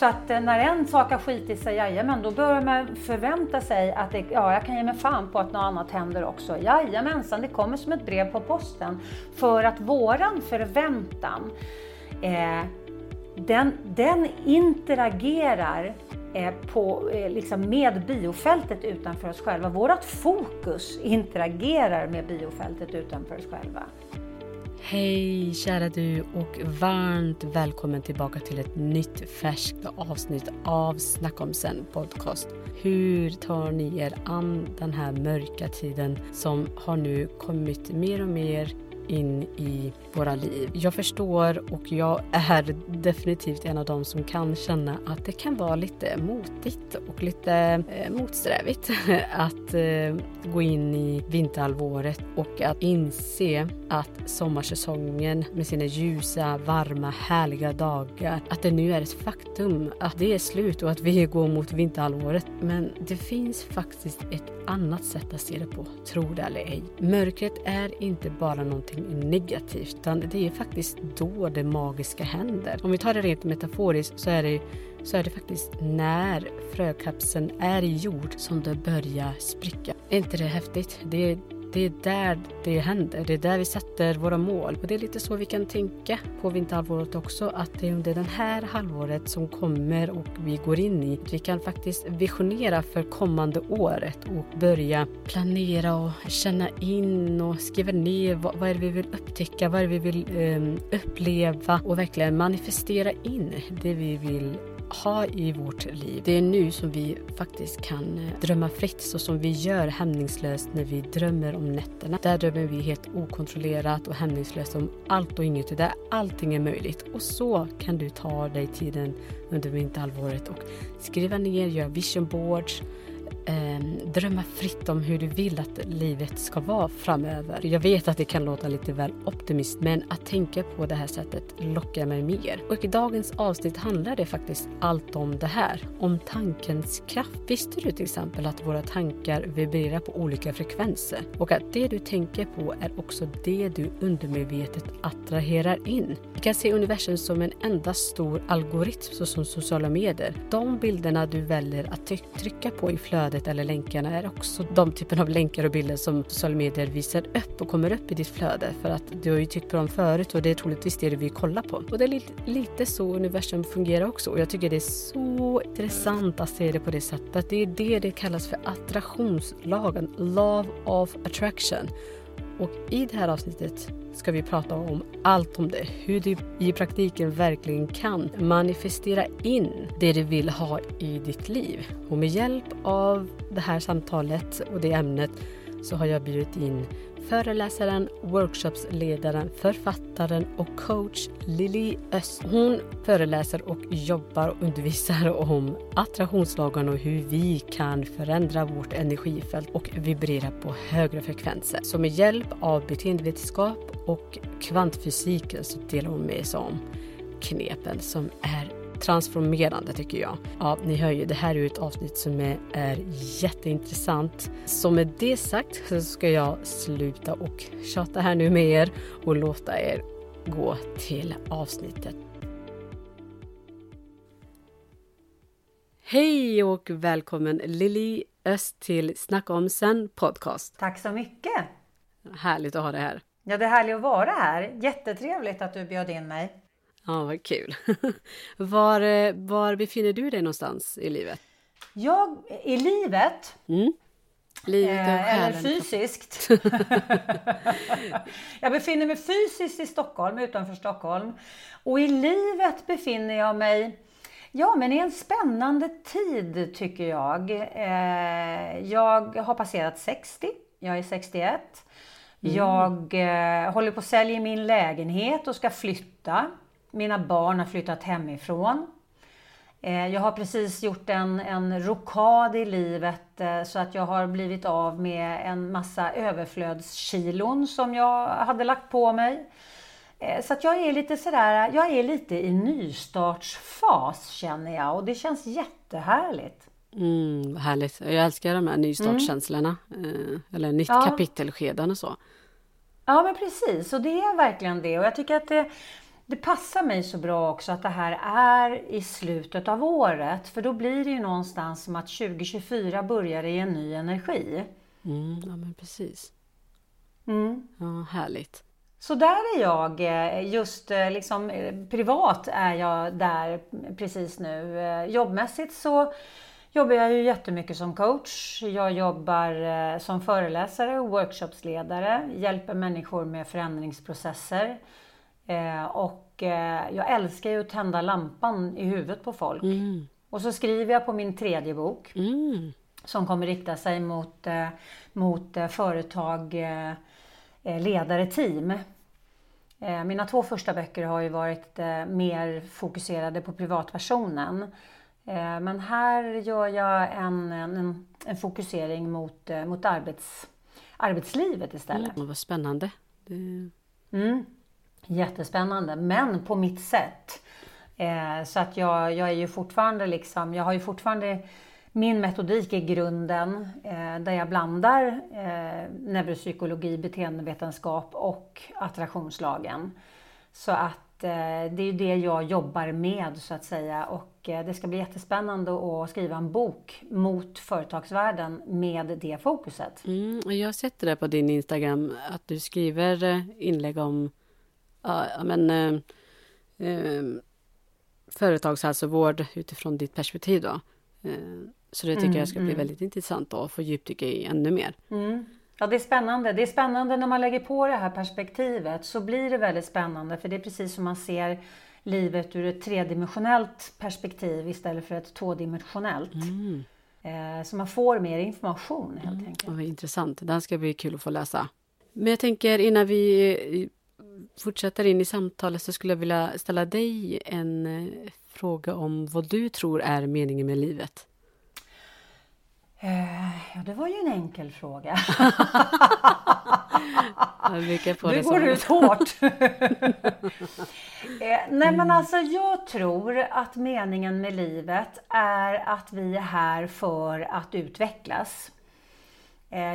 Så att eh, när en sak har skitit sig, jajamän, då börjar man förvänta sig att det, ja, jag kan ge mig fan på att något annat händer också. Jajamensan, det kommer som ett brev på posten. För att våran förväntan, eh, den, den interagerar eh, på, eh, liksom med biofältet utanför oss själva. Vårat fokus interagerar med biofältet utanför oss själva. Hej kära du och varmt välkommen tillbaka till ett nytt färskt avsnitt av Snacka om sen podcast. Hur tar ni er an den här mörka tiden som har nu kommit mer och mer in i våra liv. Jag förstår och jag är definitivt en av dem som kan känna att det kan vara lite motigt och lite eh, motsträvigt att eh, gå in i vinterhalvåret och att inse att sommarsäsongen med sina ljusa, varma, härliga dagar, att det nu är ett faktum att det är slut och att vi går mot vinterhalvåret. Men det finns faktiskt ett annat sätt att se det på, tro det eller ej. Mörkret är inte bara någonting negativt utan det är faktiskt då det magiska händer. Om vi tar det rent metaforiskt så är det, så är det faktiskt när frökapseln är i jord som det börjar spricka. Är inte det häftigt? Det är det är där det händer. Det är där vi sätter våra mål. Och det är lite så vi kan tänka på vinterhalvåret också. Att det är under det här halvåret som kommer och vi går in i. Vi kan faktiskt visionera för kommande året och börja planera och känna in och skriva ner vad, vad är det vi vill upptäcka, vad är det vi vill um, uppleva och verkligen manifestera in det vi vill ha i vårt liv. Det är nu som vi faktiskt kan eh, drömma fritt så som vi gör hämningslöst när vi drömmer om nätterna. Där drömmer vi helt okontrollerat och hämningslöst om allt och inget. Där allting är möjligt. Och så kan du ta dig tiden under vinterhalvåret och skriva ner, göra vision boards, Ehm, drömma fritt om hur du vill att livet ska vara framöver. Jag vet att det kan låta lite väl optimistiskt men att tänka på det här sättet lockar mig mer. Och i dagens avsnitt handlar det faktiskt allt om det här, om tankens kraft. Visste du till exempel att våra tankar vibrerar på olika frekvenser och att det du tänker på är också det du undermedvetet attraherar in? Vi kan se universum som en enda stor algoritm såsom sociala medier. De bilderna du väljer att trycka på i flödet flödet eller länkarna är också de typen av länkar och bilder som sociala medier visar upp och kommer upp i ditt flöde. För att du har ju tyckt på dem förut och det är troligtvis det du vill kolla på. Och det är lite, lite så universum fungerar också. Och jag tycker det är så intressant att se det på det sättet. Det är det det kallas för attraktionslagen, Love of attraction. Och i det här avsnittet ska vi prata om allt om det. Hur du i praktiken verkligen kan manifestera in det du vill ha i ditt liv. Och med hjälp av det här samtalet och det ämnet så har jag bjudit in föreläsaren, workshopsledaren, författaren och coach Lili Öst. Hon föreläser och jobbar och undervisar om attraktionslagen och hur vi kan förändra vårt energifält och vibrera på högre frekvenser. Så med hjälp av beteendevetenskap och kvantfysik så delar hon med sig om knepen som är transformerande tycker jag. Ja, ni hör ju, det här är ett avsnitt som är, är jätteintressant. Så med det sagt så ska jag sluta och tjata här nu med er och låta er gå till avsnittet. Hej och välkommen Lili Öst till Snacka om sen podcast. Tack så mycket! Härligt att ha dig här. Ja, det är härligt att vara här. Jättetrevligt att du bjöd in mig. Ja, vad kul. Var, eh, var befinner du dig någonstans i livet? Jag, i livet? Mm. Livet eh, eller fysiskt. jag befinner mig fysiskt i Stockholm, utanför Stockholm. Och i livet befinner jag mig Ja, men i en spännande tid tycker jag. Eh, jag har passerat 60. Jag är 61. Mm. Jag eh, håller på att sälja min lägenhet och ska flytta. Mina barn har flyttat hemifrån. Eh, jag har precis gjort en, en rokad i livet eh, så att jag har blivit av med en massa överflödskilon som jag hade lagt på mig. Eh, så att jag är lite sådär, jag är lite i nystartsfas känner jag och det känns jättehärligt. Mm, härligt. Jag älskar de här nystartskänslorna. Mm. Eller nytt ja. kapitelskeden och så. Ja men precis, och det är verkligen det. Och jag tycker att det, det passar mig så bra också att det här är i slutet av året. För då blir det ju någonstans som att 2024 börjar i en ny energi. Mm, ja, men precis. Mm. Ja, härligt. Så där är jag, eh, just eh, liksom privat är jag där precis nu. Jobbmässigt så jobbar jag ju jättemycket som coach. Jag jobbar som föreläsare och workshopsledare, hjälper människor med förändringsprocesser. Eh, och eh, jag älskar ju att tända lampan i huvudet på folk. Mm. Och så skriver jag på min tredje bok. Mm. Som kommer rikta sig mot, eh, mot företag, ledare, team. Mina två första böcker har ju varit mer fokuserade på privatpersonen. Men här gör jag en, en, en fokusering mot, mot arbets, arbetslivet istället. Mm, vad spännande. Det... Mm. Jättespännande, men på mitt sätt. Eh, så att jag, jag är ju fortfarande liksom, jag har ju fortfarande min metodik i grunden eh, där jag blandar eh, neuropsykologi, beteendevetenskap och attraktionslagen. Så att eh, det är ju det jag jobbar med så att säga och eh, det ska bli jättespännande att skriva en bok mot företagsvärlden med det fokuset. Mm, jag har sett det på din Instagram att du skriver eh, inlägg om ja, men, eh, eh, företagshälsovård utifrån ditt perspektiv då. Eh, så det tycker mm, jag ska bli mm. väldigt intressant att få djupdyka i ännu mer. Mm. Ja, det är spännande. Det är spännande när man lägger på det här perspektivet så blir det väldigt spännande för det är precis som man ser livet ur ett tredimensionellt perspektiv istället för ett tvådimensionellt. Mm. Eh, så man får mer information helt mm. enkelt. Vad intressant. Den ska bli kul att få läsa. Men jag tänker innan vi fortsätter in i samtalet så skulle jag vilja ställa dig en eh, fråga om vad du tror är meningen med livet. Eh, ja, det var ju en enkel fråga. nu går du ut hårt. Eh, nej men alltså jag tror att meningen med livet är att vi är här för att utvecklas.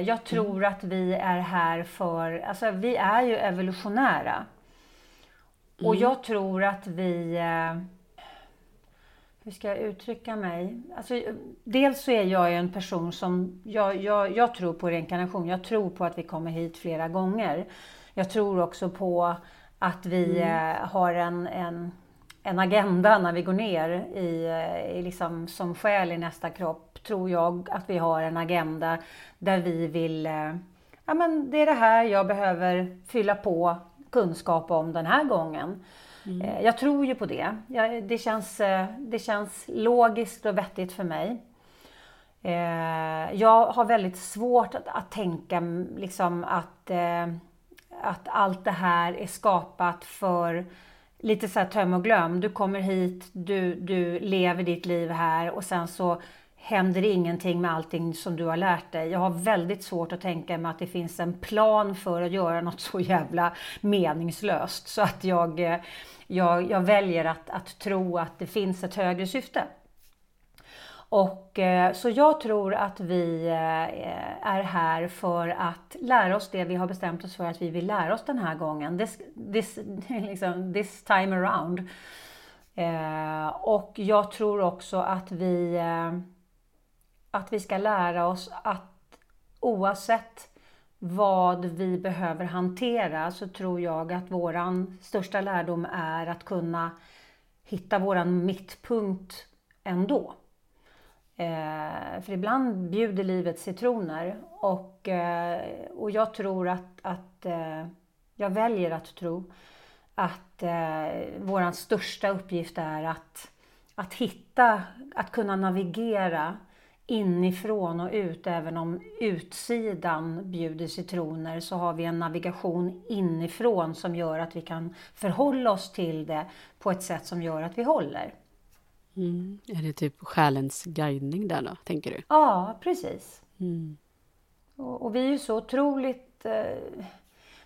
Jag tror mm. att vi är här för, alltså vi är ju evolutionära. Mm. Och jag tror att vi, eh, hur ska jag uttrycka mig? Alltså, dels så är jag en person som, jag, jag, jag tror på reinkarnation. Jag tror på att vi kommer hit flera gånger. Jag tror också på att vi mm. Eh, har en, en, en agenda när vi går ner i, i liksom, som själ i nästa kropp tror jag att vi har en agenda där vi vill, eh, ja men det är det här jag behöver fylla på kunskap om den här gången. Mm. Eh, jag tror ju på det. Det känns, eh, det känns logiskt och vettigt för mig. Jag har väldigt svårt att, att tänka liksom att, att allt det här är skapat för lite så här töm och glöm. Du kommer hit, du, du lever ditt liv här och sen så händer ingenting med allting som du har lärt dig. Jag har väldigt svårt att tänka mig att det finns en plan för att göra något så jävla meningslöst. Så att jag, eh, jag, jag väljer att, att tro att det finns ett högre syfte. Och, eh, så jag tror att vi eh, är här för att lära oss det vi har bestämt oss för att vi vill lära oss den här gången. This, this, liksom, this time around. Och jag tror också att vi att vi ska lära oss att oavsett vad vi behöver hantera så tror jag att våran största lärdom är att kunna hitta våran mittpunkt ändå. Eh, för ibland bjuder livet citroner och, eh, och jag tror att, att eh, jag väljer att tro att eh, våran största uppgift är att, att hitta, att kunna navigera inifrån och ut. Även om utsidan bjuder citroner så har vi en navigation inifrån som gör att vi kan förhålla oss till det på ett sätt som gör att vi håller. Mm. Är det typ själens guidning där då, tänker du? Ja, precis. Mm. Och, och, vi är ju så otroligt eh,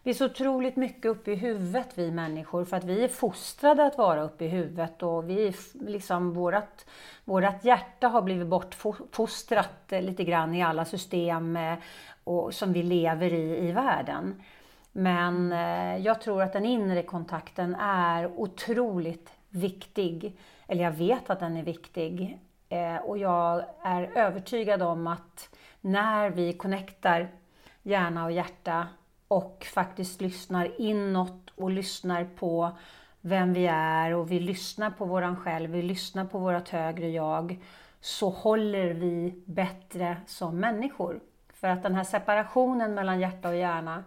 vi är så otroligt mycket uppe i huvudet vi människor för att vi är fostrade att vara uppe i huvudet och vi liksom vårat, vårat hjärta har blivit bortfostrat eh, lite grann i alla system eh, och, som vi lever i i världen. Men eh, jag tror att den inre kontakten är otroligt viktig. Eller jag vet att den är viktig. Eh, och jag är övertygad om att när vi connectar hjärna och hjärta och faktiskt lyssnar inåt och lyssnar på vem vi är och vi lyssnar på våran själv, vi lyssnar på vårt högre jag, så håller vi bättre som människor. För att den här separationen mellan hjärta och hjärna,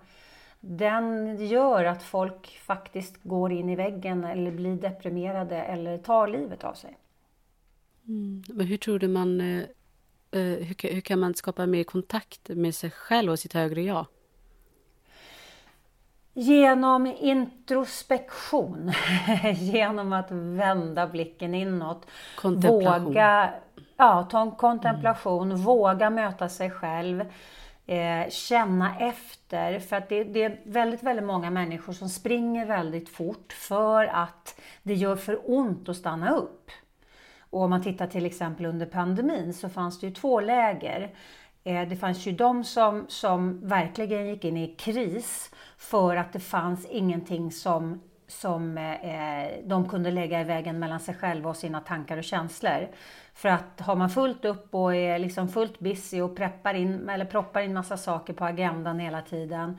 den gör att folk faktiskt går in i väggen eller blir deprimerade eller tar livet av sig. Mm. Men hur tror du man... Eh, eh, hur, hur, kan man skapa mer kontakt med sig själv och sitt högre jag? Genom introspektion, genom att vända blicken inåt. Våga ja, ta en kontemplation, mm. våga möta sig själv. Eh, känna efter. För att det, det, är väldigt, väldigt många människor som springer väldigt fort för att det gör för ont att stanna upp. Och om man tittar till exempel under pandemin så fanns det ju två läger. Eh, det fanns ju de som, som verkligen gick in i kris för att det fanns ingenting som, som eh, eh, de kunde lägga i vägen mellan sig själva och sina tankar och känslor. För att har man fullt upp och är liksom fullt busy och preppar in, eller proppar in massa saker på agendan hela tiden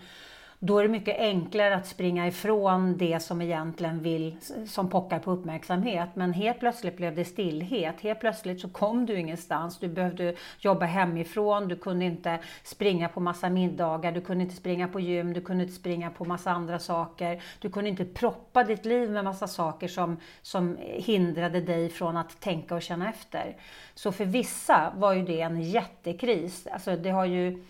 då är det mycket enklare att springa ifrån det som egentligen vill, som pockar på uppmärksamhet. Men helt plötsligt blev det stillhet. Helt plötsligt så kom du ingenstans. Du behövde jobba hemifrån. Du kunde inte springa på massa middagar. Du kunde inte springa på gym. Du kunde inte springa på massa andra saker. Du kunde inte proppa ditt liv med massa saker som, som hindrade dig från att tänka och känna efter. Så för vissa var ju det en jättekris. Alltså det har ju,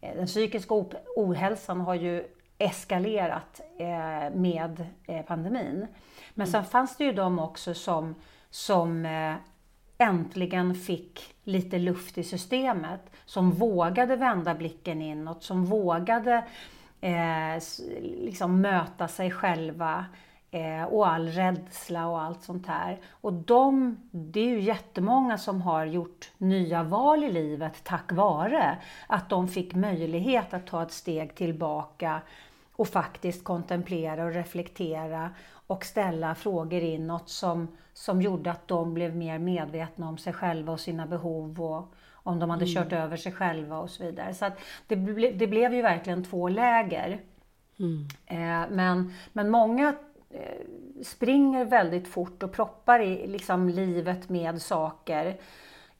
eh, den psykiska ohälsan har ju eskalerat eh, med eh, pandemin. Men mm. sen fanns det ju de också som, som eh, äntligen fick lite luft i systemet, som vågade vända blicken inåt, som vågade eh, liksom möta sig själva eh, och all rädsla och allt sånt här. Och de, det är ju jättemånga som har gjort nya val i livet tack vare att de fick möjlighet att ta ett steg tillbaka och faktiskt kontemplera och reflektera och ställa frågor inåt som, som gjorde att de blev mer medvetna om sig själva och sina behov och om de hade mm. kört över sig själva och så vidare. Så det, ble, det blev ju verkligen två läger. Mm. Eh, men, men många eh, springer väldigt fort och proppar i liksom, livet med saker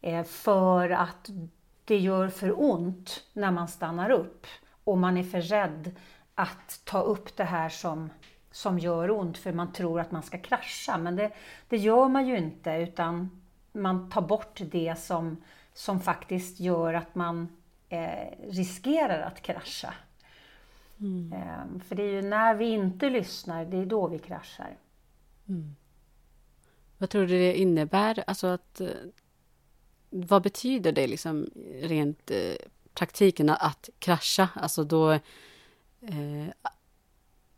eh, för att det gör för ont när man stannar upp och man är för rädd att ta upp det här som, som gör ont för man tror att man ska krascha. Men det, det gör man ju inte utan man tar bort det som, som faktiskt gör att man eh, riskerar att krascha. Mm. Eh, för det är ju när vi inte lyssnar, det är då vi kraschar. Mm. Vad tror du det innebär? Alltså att, eh, vad betyder det liksom rent eh, praktiken att krascha? Alltså då eh,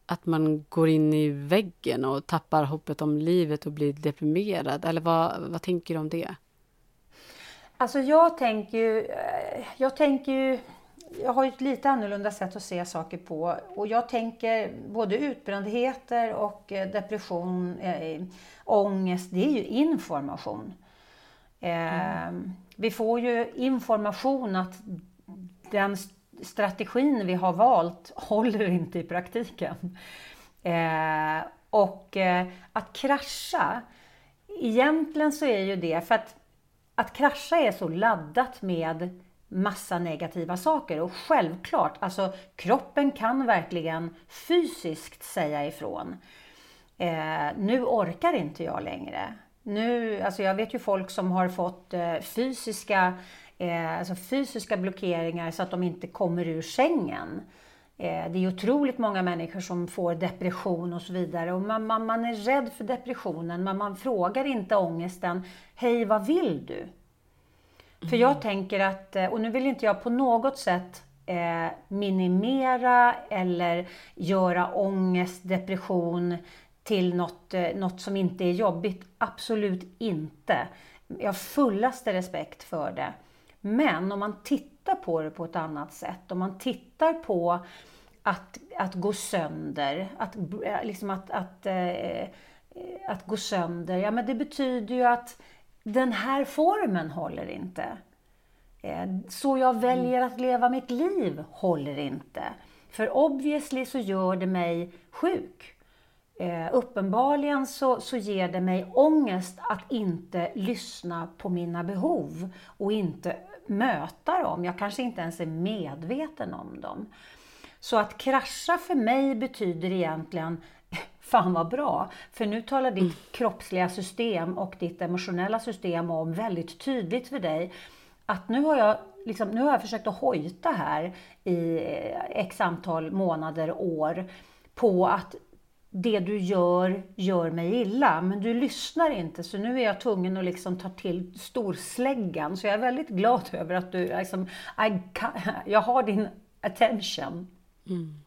att man går in i väggen och tappar hoppet om livet och blir deprimerad? Eller vad, vad tänker du om det? Alltså jag tänker ju, eh, jag tänker ju, jag har ju ett lite annorlunda sätt att se saker på och jag tänker både utbrändheter och eh, depression, äh, ångest, det är ju information. mm. Vi får ju information att den strategin vi har valt håller inte i praktiken. Eh, och eh, att krascha, egentligen så är ju det för att att krascha är så laddat med massa negativa saker och självklart, alltså kroppen kan verkligen fysiskt säga ifrån. Eh, nu orkar inte jag längre. Nu, alltså jag vet ju folk som har fått eh, fysiska eh, alltså fysiska blockeringar så att de inte kommer ur sängen. Eh, det är otroligt många människor som får depression och så vidare. Och man, man, man är rädd för depressionen, men man frågar inte ångesten, hej vad vill du? Mm. För jag tänker att, eh, och nu vill inte jag på något sätt eh, minimera eller göra ångest, depression till något, eh, något som inte är jobbigt. Absolut inte. Jag har fullaste respekt för det. Men om man tittar på det på ett annat sätt, om man tittar på att, att gå sönder, att, eh, liksom att, att, eh, att gå sönder, ja men det betyder ju att den här formen håller inte. Eh, så jag väljer att leva mitt liv håller inte. För obviously så gör det mig sjuk. Eh, uppenbarligen så, så ger det mig ångest att inte lyssna på mina behov och inte möta dem. Jag kanske inte ens är medveten om dem. Så att krascha för mig betyder egentligen Fan vad bra! För nu talar ditt mm. kroppsliga system och ditt emotionella system om väldigt tydligt för dig att nu har jag, liksom, nu har jag försökt att hojta här i eh, x antal månader, år på att det du gör, gör mig illa. Men du lyssnar inte, så nu är jag tvungen att liksom ta till storsläggan. Så jag är väldigt glad över att du, liksom, I, jag har din attention. Mm.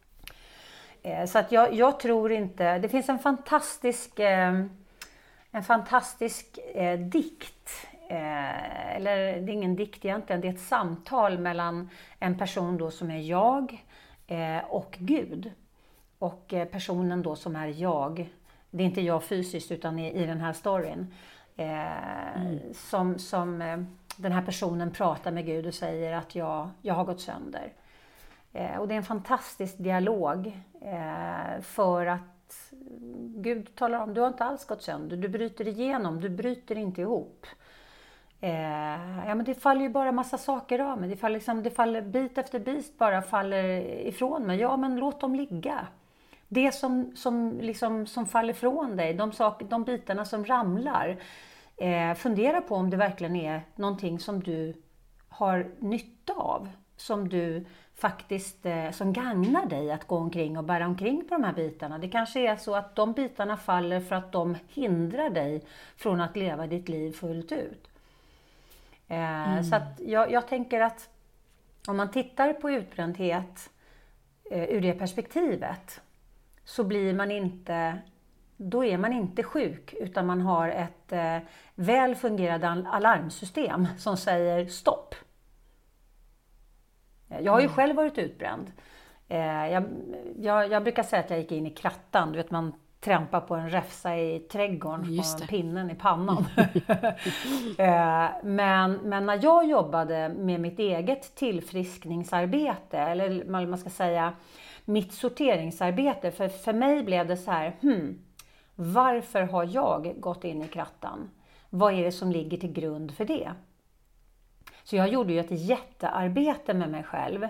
Eh, så att jag, jag, tror inte... Det finns en fantastisk, eh, en fantastisk eh, dikt. Eller det är ingen dikt egentligen, det är ett samtal mellan en person då som är jag och Gud. Och personen då som är jag, det är inte jag fysiskt utan i, i den här storyn. Mm. Som, som den här personen pratar med Gud och säger att jag, jag har gått sönder. Eh, och det är en fantastisk dialog eh, för att Gud talar om, du har inte alls gått sönder, du bryter igenom, du bryter inte ihop. Eh, ja men det faller ju bara massa saker av mig, det faller, liksom, det faller bit efter bit bara faller ifrån mig. Ja men låt dem ligga. Det som, som, liksom, som faller från dig, de, sak, de bitarna som ramlar. Eh, fundera på om det verkligen är någonting som du har nytta av. Som du faktiskt eh, som gagnar dig att gå omkring och bära omkring på de här bitarna. Det kanske är så att de bitarna faller för att de hindrar dig från att leva ditt liv fullt ut. Eh, mm. Så att jag, jag, tänker att om man tittar på utbrändhet eh, ur det perspektivet så blir man inte då är man inte sjuk utan man har ett eh, väl fungerande alarmsystem som säger stopp. Jag har ju mm. själv varit utbränd. Eh, jag, jag, jag, brukar säga att jag gick in i krattan. Du vet, man trampar på en räfsa i trädgården och pinnen i pannan. Eh, men, men när jag jobbade med mitt eget tillfriskningsarbete, eller man ska säga mitt sorteringsarbete, för, för mig blev det så här, hmm, varför har jag gått in i krattan? Vad är det som ligger till grund för det? Så jag gjorde ju ett jättearbete med mig själv.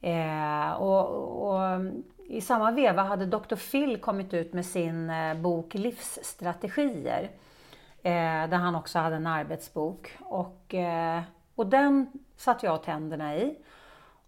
Eh, och, och, I samma veva hade Dr. Phil kommit ut med sin eh, bok Livsstrategier. Eh, där han också hade en arbetsbok. Och, eh, och den satte jag tänderna i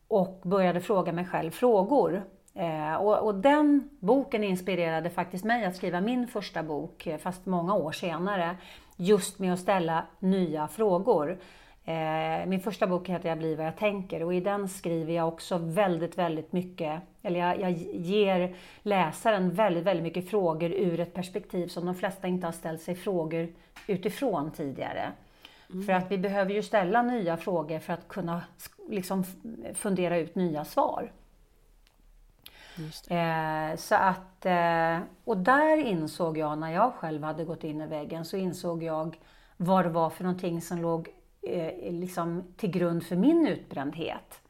och började fråga mig själv frågor. Eh, och, och, den boken inspirerade faktiskt mig att skriva min första bok, eh, fast många år senare, just med att ställa nya frågor. Eh, min första bok heter Jag blir vad jag tänker och i den skriver jag också väldigt, väldigt mycket, eller jag, jag, ger läsaren väldigt, väldigt mycket frågor ur ett perspektiv som de flesta inte har ställt sig frågor utifrån tidigare. Mm. För att vi behöver ju ställa nya frågor för att kunna liksom fundera ut nya svar. Eh, så att, eh, och där insåg jag, när jag själv hade gått in i väggen, så insåg jag vad det var för någonting som låg eh, liksom till grund för min utbrändhet.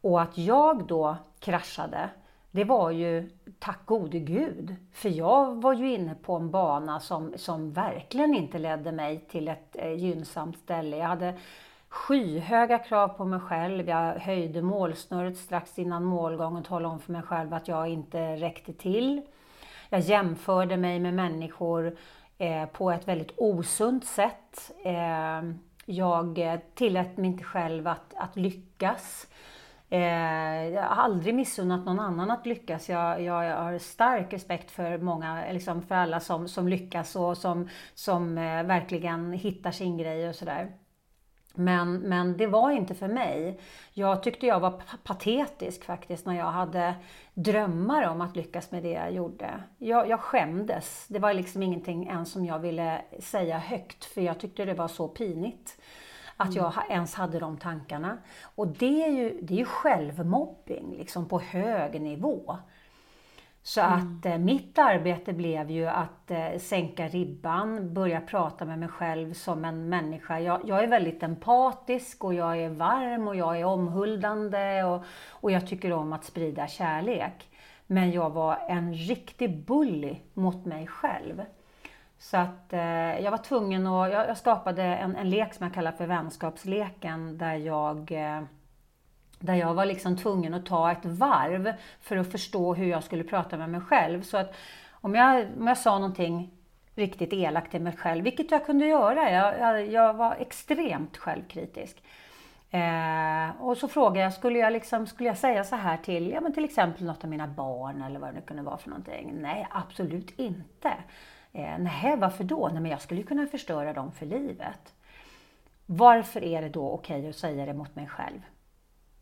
Och att jag då kraschade, det var ju tack gode gud. För jag var ju inne på en bana som, som verkligen inte ledde mig till ett eh, gynnsamt ställe. Jag hade skyhöga krav på mig själv. Jag höjde målsnöret strax innan målgången och talade om för mig själv att jag inte räckte till. Jag jämförde mig med människor eh, på ett väldigt osunt sätt. Eh, jag eh, tillät mig inte själv att, att lyckas. Eh, jag har aldrig missunnat någon annan att lyckas. Jag, jag, har stark respekt för många, liksom för alla som, som lyckas och som, som eh, verkligen hittar sin grej och sådär. Men, men det var inte för mig. Jag tyckte jag var patetisk faktiskt när jag hade drömmar om att lyckas med det jag gjorde. Jag, jag skämdes. Det var liksom ingenting ens som jag ville säga högt för jag tyckte det var så pinigt att jag ens hade de tankarna. Och det är ju, det är ju självmobbing liksom på hög nivå. Så mm. att eh, mitt arbete blev ju att eh, sänka ribban, börja prata med mig själv som en människa. Jag, jag, är väldigt empatisk och jag är varm och jag är omhuldande och, och jag tycker om att sprida kärlek. Men jag var en riktig bully mot mig själv. Så att eh, jag var tvungen att, jag, jag skapade en, en, lek som jag kallar för vänskapsleken där jag eh, där jag var liksom tvungen att ta ett varv för att förstå hur jag skulle prata med mig själv. Så att om jag, om jag sa någonting riktigt elakt till mig själv, vilket jag kunde göra, jag, jag, jag var extremt självkritisk. Eh, och så frågade jag, skulle jag, liksom, skulle jag säga så här till, ja, men till exempel något av mina barn eller vad det nu kunde vara för någonting? Nej, absolut inte. Eh, nej, varför då? Nej, men jag skulle kunna förstöra dem för livet. Varför är det då okej okay att säga det mot mig själv?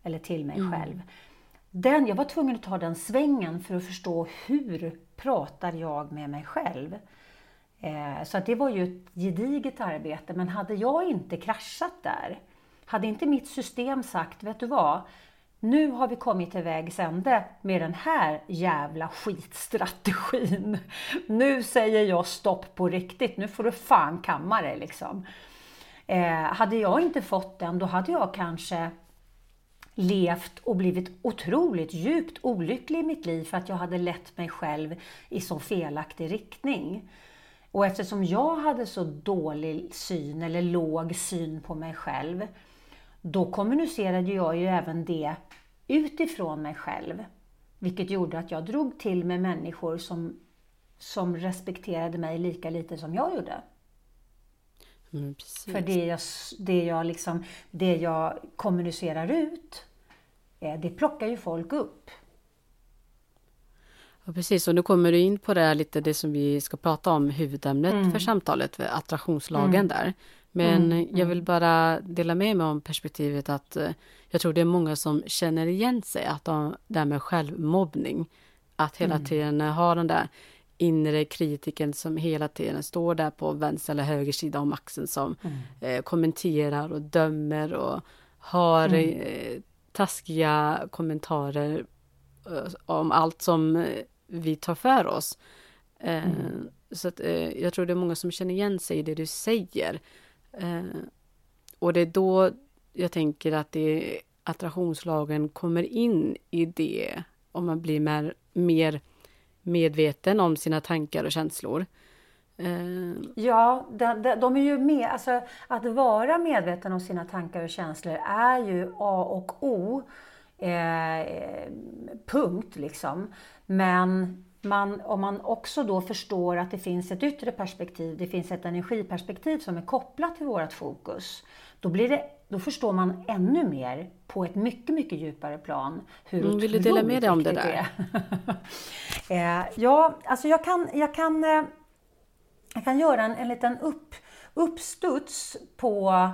Eller till mig mm. själv. Den, jag var tvungen att ta den svängen för att förstå hur pratar jag med mig själv. Eh, så att det var ju ett gediget arbete, men hade jag inte kraschat där, hade inte mitt system sagt, vet du vad, nu har vi kommit till vägs ände med den här jävla skitstrategin. Nu säger jag stopp på riktigt, nu får du fan kamma dig liksom. Eh, hade jag inte fått den, då hade jag kanske levt och blivit otroligt djupt olycklig i mitt liv för att jag hade lett mig själv i så felaktig riktning. Och eftersom jag hade så dålig syn eller låg syn på mig själv, då kommunicerade jag ju även det utifrån mig själv. Vilket gjorde att jag drog till med människor som, som respekterade mig lika lite som jag gjorde. Mm, För det jag, det, jag liksom, det jag kommunicerar ut, eh, det plockar ju folk upp. Ja, precis, och nu kommer du in på det lite det som vi ska prata om, huvudämnet mm. för samtalet, attraktionslagen mm. där. Men mm, jag vill mm. bara dela med mig om perspektivet att eh, jag tror det är många som känner igen sig, att de, det här med självmobbning, att hela mm. tiden ha den där inre kritiken som hela tiden står där på vänster eller höger sida om axeln som mm. eh, kommenterar och dömer och har mm. eh, taskiga kommentarer eh, om allt som eh, vi tar för oss. Eh, mm. Så att, eh, jag tror det är många som känner igen sig i det du säger. Eh, och det är då jag tänker att det, attraktionslagen kommer in i det om man blir mer, mer medveten om sina tankar och känslor. Eh, ja, de, de, de, är ju med. Alltså, att vara medveten om sina tankar och känslor är ju A och O. Eh, eh punkt liksom. Men man, om man också då förstår att det finns ett yttre perspektiv, det finns ett energiperspektiv som är kopplat till vårt fokus. Då, blir det, då förstår man ännu mer på ett mycket, mycket djupare plan hur mm, Vill du dela med dig om det där? eh, ja, alltså jag kan, jag kan, eh, jag kan göra en, en liten upp, uppstuds på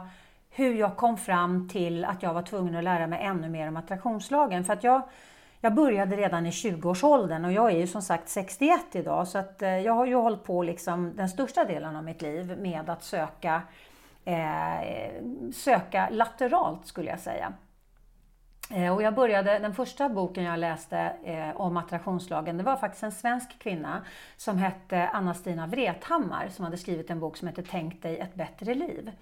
hur jag kom fram till att jag var tvungen att lära mig ännu mer om attraktionslagen. För att jag, jag började redan i 20-årsåldern och jag är ju som sagt 61 idag så att eh, jag har ju hållit på liksom den största delen av mitt liv med att söka, eh, söka lateralt skulle jag säga. Eh, och jag började, den första boken jag läste eh, om attraktionslagen, det var faktiskt en svensk kvinna som hette Anna-Stina Vrethammar som hade skrivit en bok som hette Tänk dig ett bättre liv.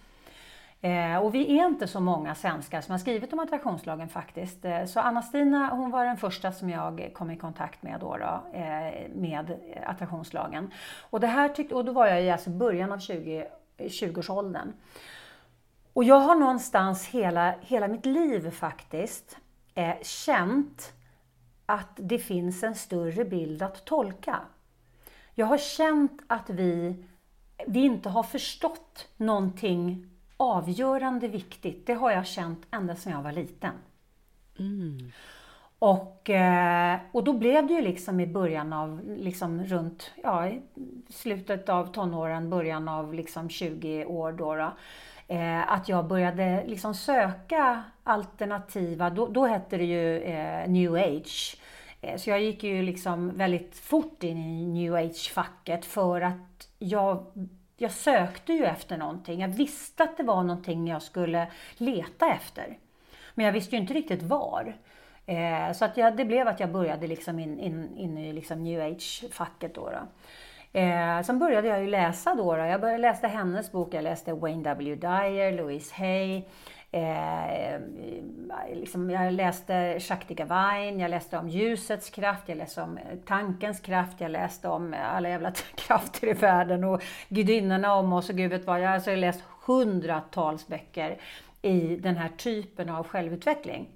Eh, och vi är inte så många svenskar som har skrivit om attraktionslagen faktiskt. Eh, så Anna-Stina hon var den första som jag kom i kontakt med då, då eh, med attraktionslagen. Och, det här tyckte, och då var jag i alltså början av 20, 20-årsåldern. Och jag har någonstans hela, hela mitt liv faktiskt eh, känt att det finns en större bild att tolka. Jag har känt att vi, vi inte har förstått någonting avgörande viktigt. Det har jag känt ända sedan jag var liten. Mm. Och, eh, och då blev det ju liksom i början av, liksom runt, ja, slutet av tonåren, början av liksom 20 år då, då eh, att jag började liksom söka alternativa, då, då hette det ju eh, new age. Eh, så jag gick ju liksom väldigt fort in i new age-facket för att jag jag sökte ju efter någonting. Jag visste att det var någonting jag skulle leta efter. Men jag visste ju inte riktigt var. Eh, så att jag, det blev att jag började liksom in, in, in i liksom new age-facket. Då, då. Eh, sen började jag ju läsa då. då. Jag började läsa hennes bok, jag läste Wayne W. Dyer, Louise Hay. Eh, eh, liksom jag läste Shakti Gawain, jag läste om ljusets kraft, jag läste om eh, tankens kraft, jag läste om eh, alla jävla krafter i världen och gudinnorna om oss och gud vet vad. Jag har alltså läst hundratals böcker i den här typen av självutveckling.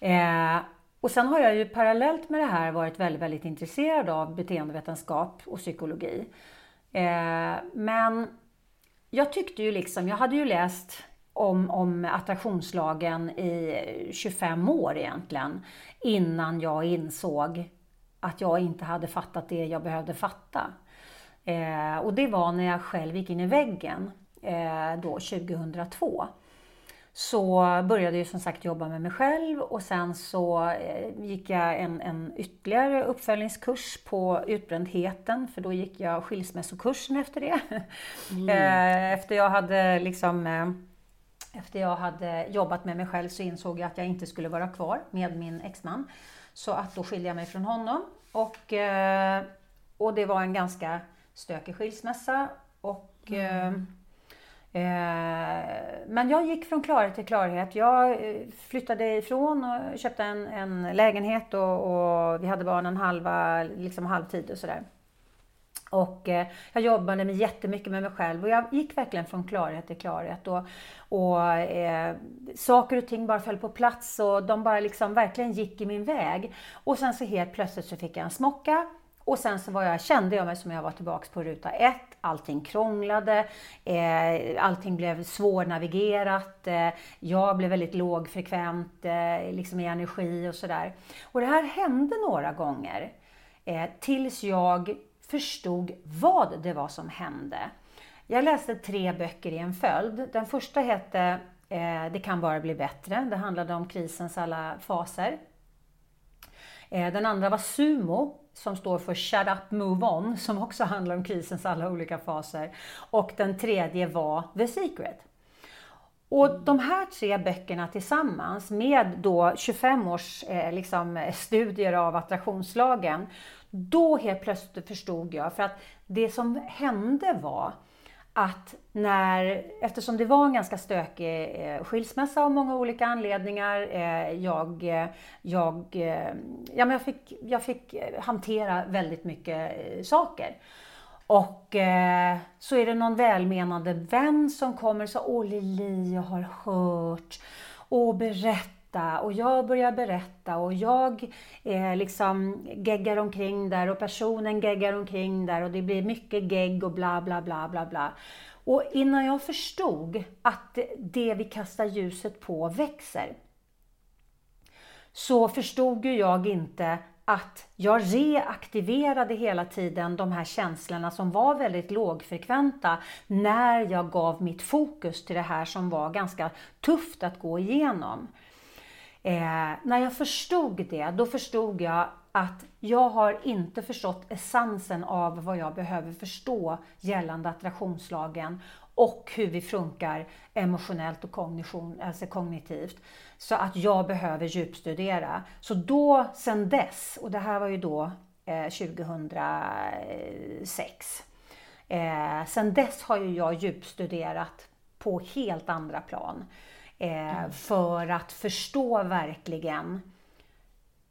Eh, och sen har jag ju parallellt med det här varit väldigt, väldigt intresserad av beteendevetenskap och psykologi. Eh, men jag tyckte ju liksom, jag hade ju läst om, om attraktionslagen i 25 år egentligen, innan jag insåg att jag inte hade fattat det jag behövde fatta. Eh, och det var när jag själv gick in i väggen eh, då 2002 så började jag som sagt jobba med mig själv och sen så eh, gick jag en, en ytterligare uppföljningskurs på utbrändheten för då gick jag skilsmässokursen efter det. Mm. Eh, efter jag hade liksom eh, efter jag hade jobbat med mig själv så insåg jag att jag inte skulle vara kvar med min exman. Så att då skilde jag mig från honom. Och, och det var en ganska stökig skilsmässa. Och mm. Eh, men jag gick från klarhet till klarhet. Jag eh, flyttade ifrån och köpte en, en lägenhet och, och, vi hade barnen halva, liksom halvtid och sådär. Och eh, jag jobbade med jättemycket med mig själv och jag gick verkligen från klarhet till klarhet. Och, och eh, saker och ting bara föll på plats och de bara liksom verkligen gick i min väg. Och sen så helt plötsligt så fick jag en smocka och sen så var jag, kände jag mig som jag var tillbaks på ruta ett. Allting krånglade, eh, allting blev svårnavigerat, eh, jag blev väldigt lågfrekvent eh, liksom i energi och sådär. Och det här hände några gånger eh, tills jag förstod vad det var som hände. Jag läste tre böcker i en följd. Den första hette eh, Det kan bara bli bättre. Det handlade om krisens alla faser. Eh, den andra var Sumo som står för Shut Up Move On, som också handlar om krisens alla olika faser. Och den tredje var The Secret. Och de här tre böckerna tillsammans med då 25 års eh, liksom, eh, studier av attraktionslagen, då helt plötsligt förstod jag, för att det som hände var att när, eftersom det var en ganska stökig eh, skilsmässa av många olika anledningar, eh, jag, eh, jag, ja, men jag, fick, jag fick hantera väldigt mycket saker. Och eh, så är det någon välmenande vän som kommer och säger Åh Lili, jag har hört och berätta berätta och jag börjar berätta och jag eh, liksom geggar omkring där och personen geggar omkring där och det blir mycket gegg och bla bla bla bla bla. Och innan jag förstod att det vi kastar ljuset på växer så förstod ju jag inte att jag reaktiverade hela tiden de här känslorna som var väldigt lågfrekventa när jag gav mitt fokus till det här som var ganska tufft att gå igenom. Eh, när jag förstod det, då förstod jag att jag har inte förstått essensen av vad jag behöver förstå gällande attraktionslagen och hur vi funkar emotionellt och kognition, alltså kognitivt. Så att jag behöver djupstudera. Så då, sen dess, och det här var ju då eh, 2006. Eh, sen dess har ju jag djupstuderat på helt andra plan eh, mm. för att förstå verkligen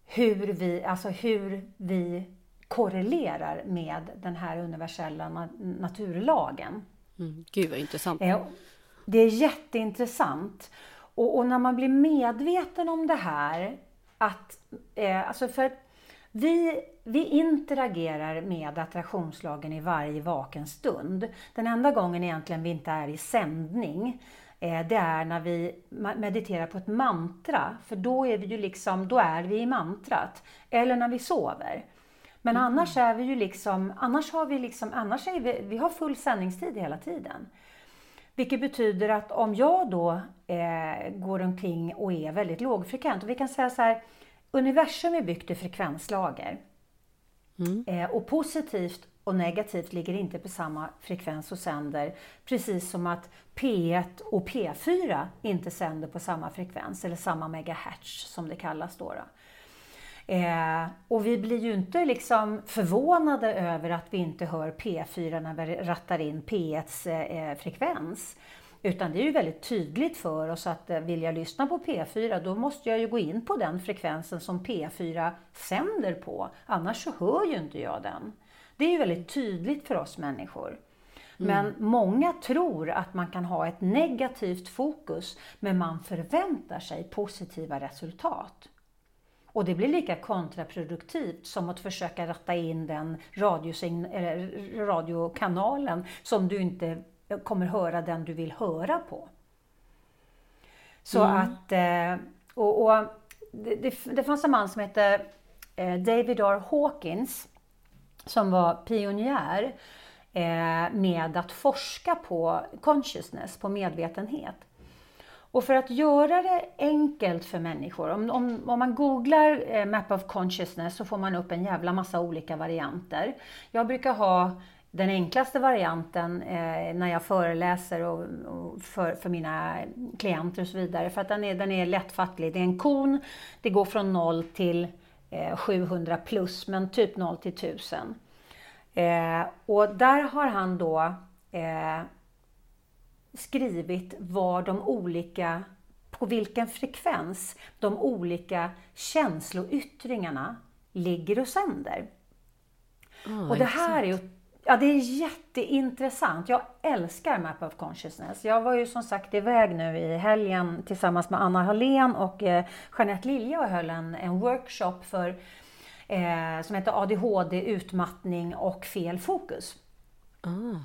hur vi, alltså hur vi korrelerar med den här universella na naturlagen. Mm. Gud vad intressant. Eh, det är jätteintressant. Och, och, när man blir medveten om det här, att, eh, alltså för vi, vi interagerar med attraktionslagen i varje vaken stund. Den enda gången egentligen vi inte är i sändning, det är när vi mediterar på ett mantra, för då är vi ju liksom, då är vi i mantrat. Eller när vi sover. Men mm. annars är vi ju liksom, annars har vi liksom, annars är vi, vi har full sändningstid hela tiden. Vilket betyder att om jag då eh, går omkring och är väldigt lågfrekvent, och vi kan säga så här, universum är byggt i frekvenslager. Mm. Eh, och positivt och negativt ligger inte på samma frekvens och sänder, precis som att P1 och P4 inte sänder på samma frekvens, eller samma megahertz som det kallas då. då. Eh, och vi blir ju inte liksom förvånade över att vi inte hör P4 när vi rattar in P1s eh, frekvens. Utan det är ju väldigt tydligt för oss att eh, vill jag lyssna på P4 då måste jag ju gå in på den frekvensen som P4 sänder på. Annars så hör ju inte jag den. Det är ju väldigt tydligt för oss människor. Men mm. många tror att man kan ha ett negativt fokus men man förväntar sig positiva resultat. Och det blir lika kontraproduktivt som att försöka ratta in den radiokanalen som du inte kommer höra den du vill höra på. Så mm. att, eh, och, och det, det, det, fanns en man som hette eh, David R. Hawkins som var pionjär eh, med att forska på consciousness, på medvetenhet. Och för att göra det enkelt för människor, om, om, om man googlar Map of Consciousness så får man upp en jävla massa olika varianter. Jag brukar ha den enklaste varianten eh, när jag föreläser och, och för, för, mina klienter och så vidare, för att den är, den är lättfattlig. Det är en kon, det går från 0 till eh, 700 plus, men typ 0 till 1000. Eh, och där har han då eh, skrivit var de olika, på vilken frekvens de olika känsloyttringarna ligger och sänder. Oh, och det här är Ja, det är jätteintressant. Jag älskar Map of Consciousness. Jag var ju som sagt iväg nu i helgen tillsammans med Anna Hallén och eh, Jeanette Lilja och höll en, en workshop för, eh, som heter ADHD, utmattning och fel fokus. Mm.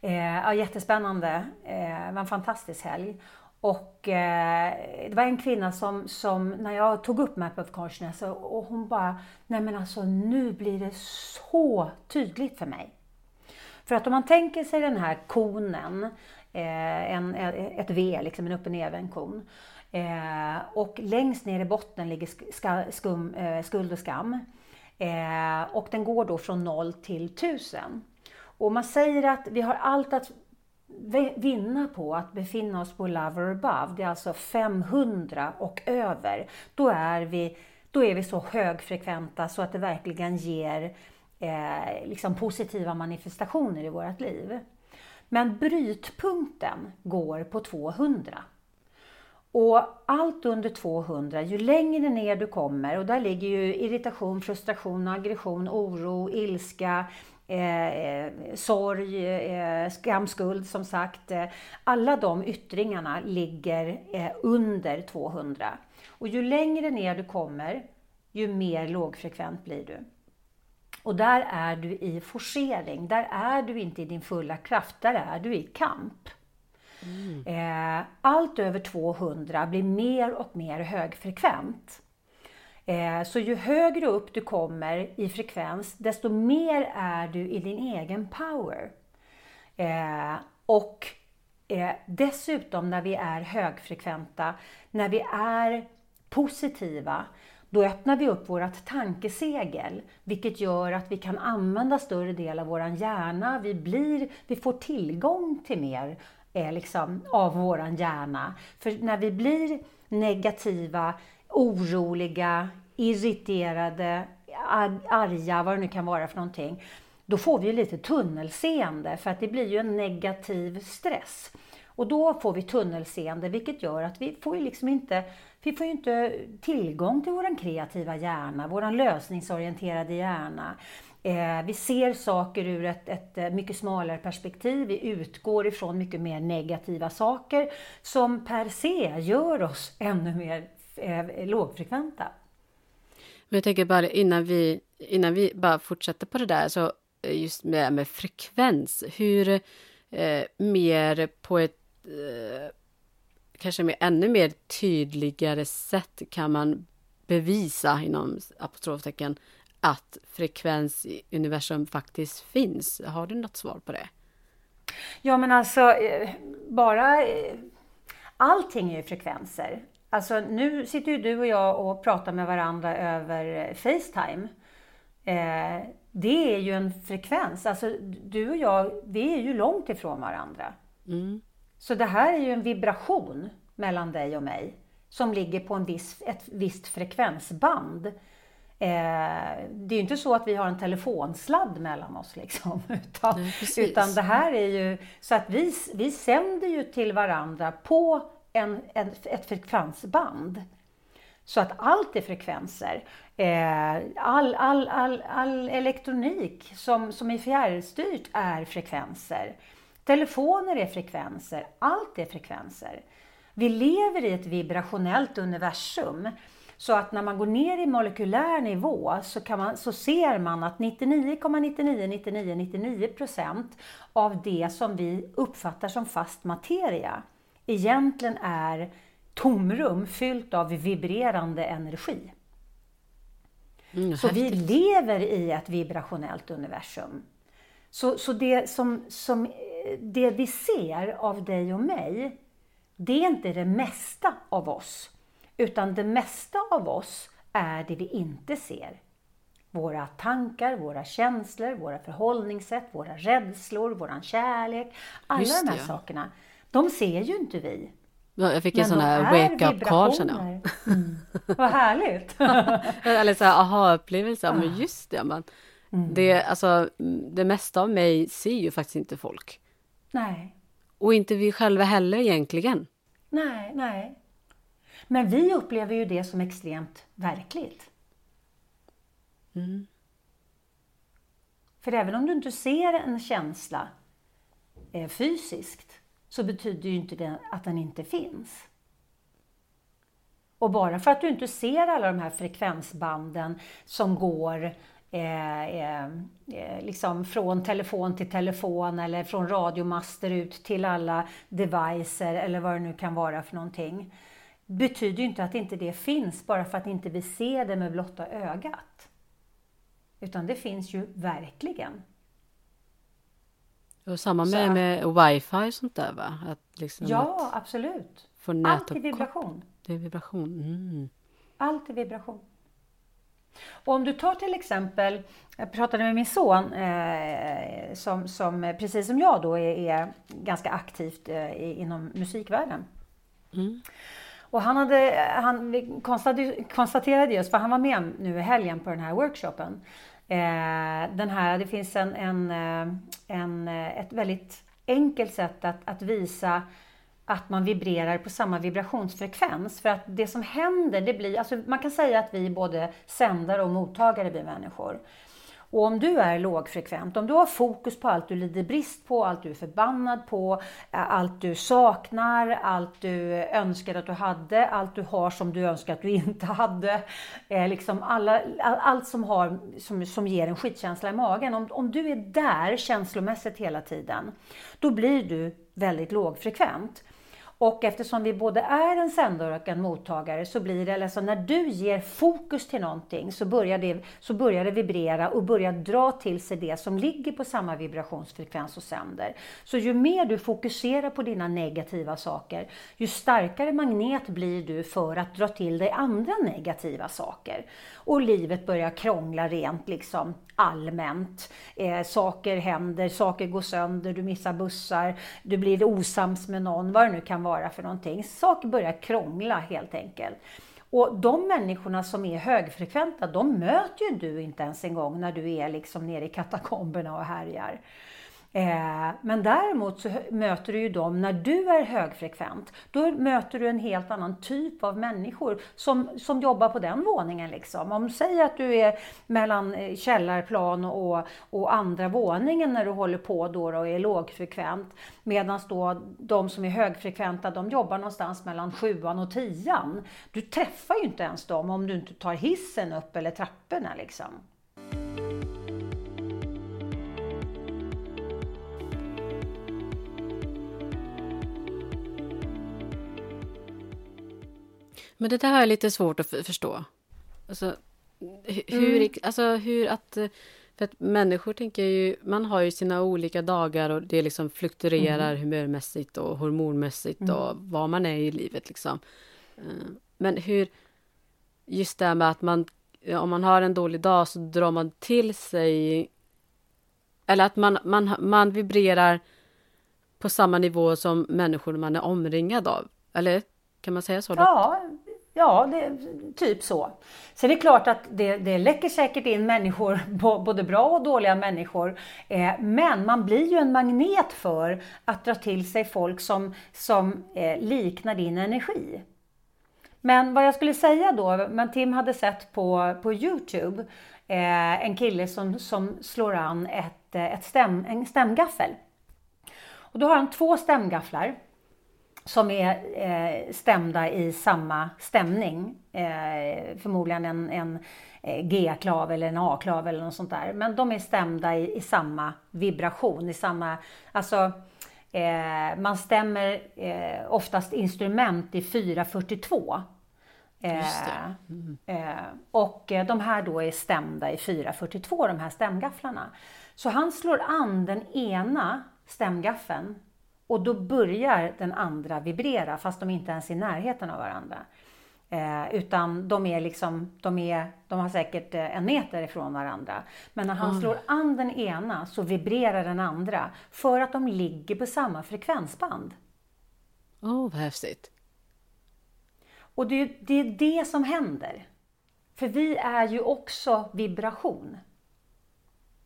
Eh, ja, jättespännande. Eh, det var en fantastisk helg. Och eh, det var en kvinna som, som, när jag tog upp Map of Consciousness, och, och hon bara, nej men alltså nu blir det så tydligt för mig. För att om man tänker sig den här konen, eh, en, eh, ett V, liksom en upp och nervänd kon. Eh, och längst ner i botten ligger ska, skum, eh, skuld och skam. Eh, och den går då från 0 till 1000. Och man säger att vi har allt att vinna på att befinna oss på Lover above, det är alltså 500 och över. Då är vi, då är vi så högfrekventa så att det verkligen ger eh, liksom positiva manifestationer i vårt liv. Men brytpunkten går på 200. Och allt under 200, ju längre ner du kommer, och där ligger ju irritation, frustration, aggression, oro, ilska, eh, eh sorg, eh, skam, skuld som sagt. Eh, alla de yttringarna ligger eh, under 200. Och ju längre ner du kommer, ju mer lågfrekvent blir du. Och där är du i forcering, där är du inte i din fulla kraft, där är du i kamp. Mm. Allt över 200 blir mer och mer högfrekvent. Eh, så ju högre upp du kommer i frekvens, desto mer är du i din egen power. Eh, och dessutom när vi är högfrekventa, när vi är positiva, då öppnar vi upp vårt tankesegel, vilket gör att vi kan använda större del av vår hjärna. Vi, blir, vi får tillgång till mer eh, liksom, av vår hjärna. För när vi blir negativa, oroliga, irriterade, arga, vad det nu kan vara för någonting, då får vi lite tunnelseende för att det blir ju en negativ stress. Och då får vi tunnelseende vilket gör att vi får ju liksom inte vi får ju inte tillgång till vår kreativa hjärna, vår lösningsorienterade hjärna. Eh, vi ser saker ur ett, ett, eh, mycket smalare perspektiv. Vi utgår ifrån mycket mer negativa saker som per se gör oss ännu mer eh, lågfrekventa. Men jag tänker bara innan vi, innan vi bara fortsätter på det där, så eh, just med, med frekvens, hur eh, mer på ett eh, kanske med ännu mer tydligare sätt kan man bevisa inom apostroftecken att frekvens i universum faktiskt finns. Har du något svar på det? Ja men alltså eh, bara eh, allting är ju frekvenser. Alltså nu sitter ju du och jag och pratar med varandra över Facetime. Eh, det är ju en frekvens. Alltså du och jag, vi är ju långt ifrån varandra. Mm. Så det här är ju en vibration mellan dig och mig som ligger på en viss, ett visst frekvensband. Eh, det är ju inte så att vi har en telefonsladd mellan oss liksom. Utan, Nej, utan det här är ju så att vi, vi sänder ju till varandra på en, en, ett frekvensband. Så att allt är frekvenser. Eh, all, all, all, all elektronik som, som är fjärrstyrt är frekvenser. Telefoner är frekvenser. Allt är frekvenser. Vi lever i ett vibrationellt universum. Så att när man går ner i molekylär nivå så, kan man, så ser man att 99,999999% av det som vi uppfattar som fast materia egentligen är tomrum fyllt av vibrerande energi. Mm, Så vi lever i ett vibrationellt universum. Så, så det, som, som, det vi ser av dig och mig, det är inte det mesta av oss. Utan det mesta av oss är det vi inte ser. Våra tankar, våra känslor, våra förhållningssätt, våra rädslor, våran kärlek. Alla Just de här det, sakerna, de ser ju inte vi. Ja, Jag fick en sån här är wake-up call känner jag. Mm. Vad härligt! Eller så här aha-upplevelse, Ah. men just det. Man, Mm. det, alltså, det mesta av mig ser ju faktiskt inte folk. Nej. Och inte vi själva heller egentligen. Nej, nej. Men vi upplever ju det som extremt verkligt. Mm. För även om du inte ser en känsla eh, fysiskt så betyder ju inte det att den inte finns. Och bara för att du inte ser alla de här frekvensbanden som går eh, eh, eh, liksom från telefon till telefon eller från radiomaster ut till alla devicer eller vad det nu kan vara för någonting. Betyder ju inte att inte det finns bara för att inte vi ser det med blotta ögat. Utan det finns ju verkligen. Och samma med, att- med wifi och sånt där va? Att liksom Ja, att absolut. Allt är vibration. Det är vibration. Mm. Allt är vibration. Och om du tar till exempel, jag pratade med min son eh, som, som precis som jag då är, är ganska aktivt eh, inom musikvärlden. Mm. Och han, hade, han konstaterade just, för han var med nu i helgen på den här workshopen. Eh, den här, det finns en, en, eh, en, eh, ett väldigt enkelt sätt att, att visa att man vibrerar på samma vibrationsfrekvens. För att det som händer, det blir, alltså man kan säga att vi är både sändare och mottagare, vi människor. Och om du är lågfrekvent, om du har fokus på allt du lider brist på, allt du är förbannad på, eh, allt du saknar, allt du önskar att du hade, allt du har som du önskar att du inte hade. Eh, liksom alla, all, allt som, har, som, som ger en skitkänsla i magen. Om, om du är där känslomässigt hela tiden, då blir du väldigt lågfrekvent. Och eftersom vi både är en sändare och en mottagare så blir det, alltså när du ger fokus till någonting så börjar, det, så börjar det vibrera och börjar dra till sig det som ligger på samma vibrationsfrekvens och sänder. Så ju mer du fokuserar på dina negativa saker, ju starkare magnet blir du för att dra till dig andra negativa saker. Och livet börjar krångla rent liksom allmänt. Eh, saker händer, saker går sönder, du missar bussar, du blir osams med någon, vad det nu kan vara för någonting. Saker börjar krångla helt enkelt. Och de människorna som är högfrekventa, de möter ju du inte ens en gång när du är liksom nere i katakomberna och härjar. Eh, men däremot så möter du ju dem när du är högfrekvent. Då möter du en helt annan typ av människor som, som jobbar på den våningen. Liksom. Om du säger att du är mellan eh, källarplan och, och andra våningen när du håller på då, då och är lågfrekvent. Medan då de som är högfrekventa, de jobbar någonstans mellan sjuan och tian. Du träffar ju inte ens dem om du inte tar hissen upp eller trapporna liksom. Men det där har jag lite svårt att förstå. Alltså, hu- hur, Mm. alltså hur att... eh, För att människor tänker ju, man har ju sina olika dagar och det liksom fluktuerar Mm. humörmässigt och hormonmässigt och vad man är i livet liksom. Eh, Men hur, just det här med att man om man har en dålig dag så drar man till sig eller att man, man, man vibrerar på samma nivå som människor man är omringad av. Eller kan man säga så? Då? Ja, ja det, typ så. Sen är det klart att det, det läcker säkert in människor, både bra och dåliga människor. Eh, men man blir ju en magnet för att dra till sig folk som, som eh, liknar din energi. Men vad jag skulle säga då, men Tim hade sett på, på Youtube eh, en kille som, som slår an ett, ett stäm, en stämgaffel. Och då har han två stämgafflar som är eh, stämda i samma stämning. Eh, förmodligen en, en eh, G-klav eller en A-klav eller något sånt där. Men de är stämda i, i samma vibration, i samma... Alltså, eh, man stämmer eh, oftast instrument i 442. Eh, mm. och de här då är stämda i 442, de här stämgafflarna. Så han slår an den ena stämgaffeln och då börjar den andra vibrera fast de inte ens är i närheten av varandra. Eh, utan de är liksom, de, är, de har säkert eh, en meter ifrån varandra. Men när han mm. slår an den ena så vibrerar den andra för att de ligger på samma frekvensband. Åh, oh, vad häftigt! Och det, det är det som händer. För vi är ju också vibration.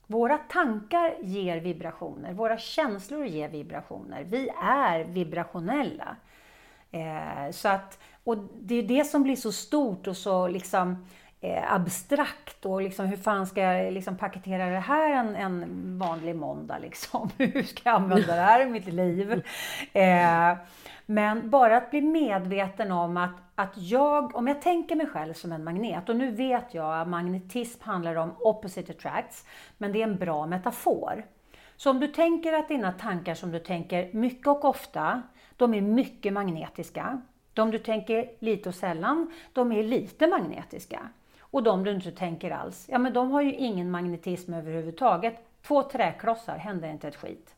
Våra tankar ger vibrationer, våra känslor ger vibrationer. Vi är vibrationella. Eh, så att, och det är det som blir så stort och så liksom eh, abstrakt och liksom hur fan ska jag liksom paketera det här en, en vanlig måndag liksom? hur ska jag använda det här i mitt liv? Eh, men bara att bli medveten om att, att jag, om jag tänker mig själv som en magnet, och nu vet jag att magnetism handlar om opposite attracts, men det är en bra metafor. Så om du tänker att dina tankar som du tänker mycket och ofta, de är mycket magnetiska. De du tänker lite och sällan, de är lite magnetiska. Och de du inte tänker alls, ja men de har ju ingen magnetism överhuvudtaget. Två träklossar händer inte ett skit.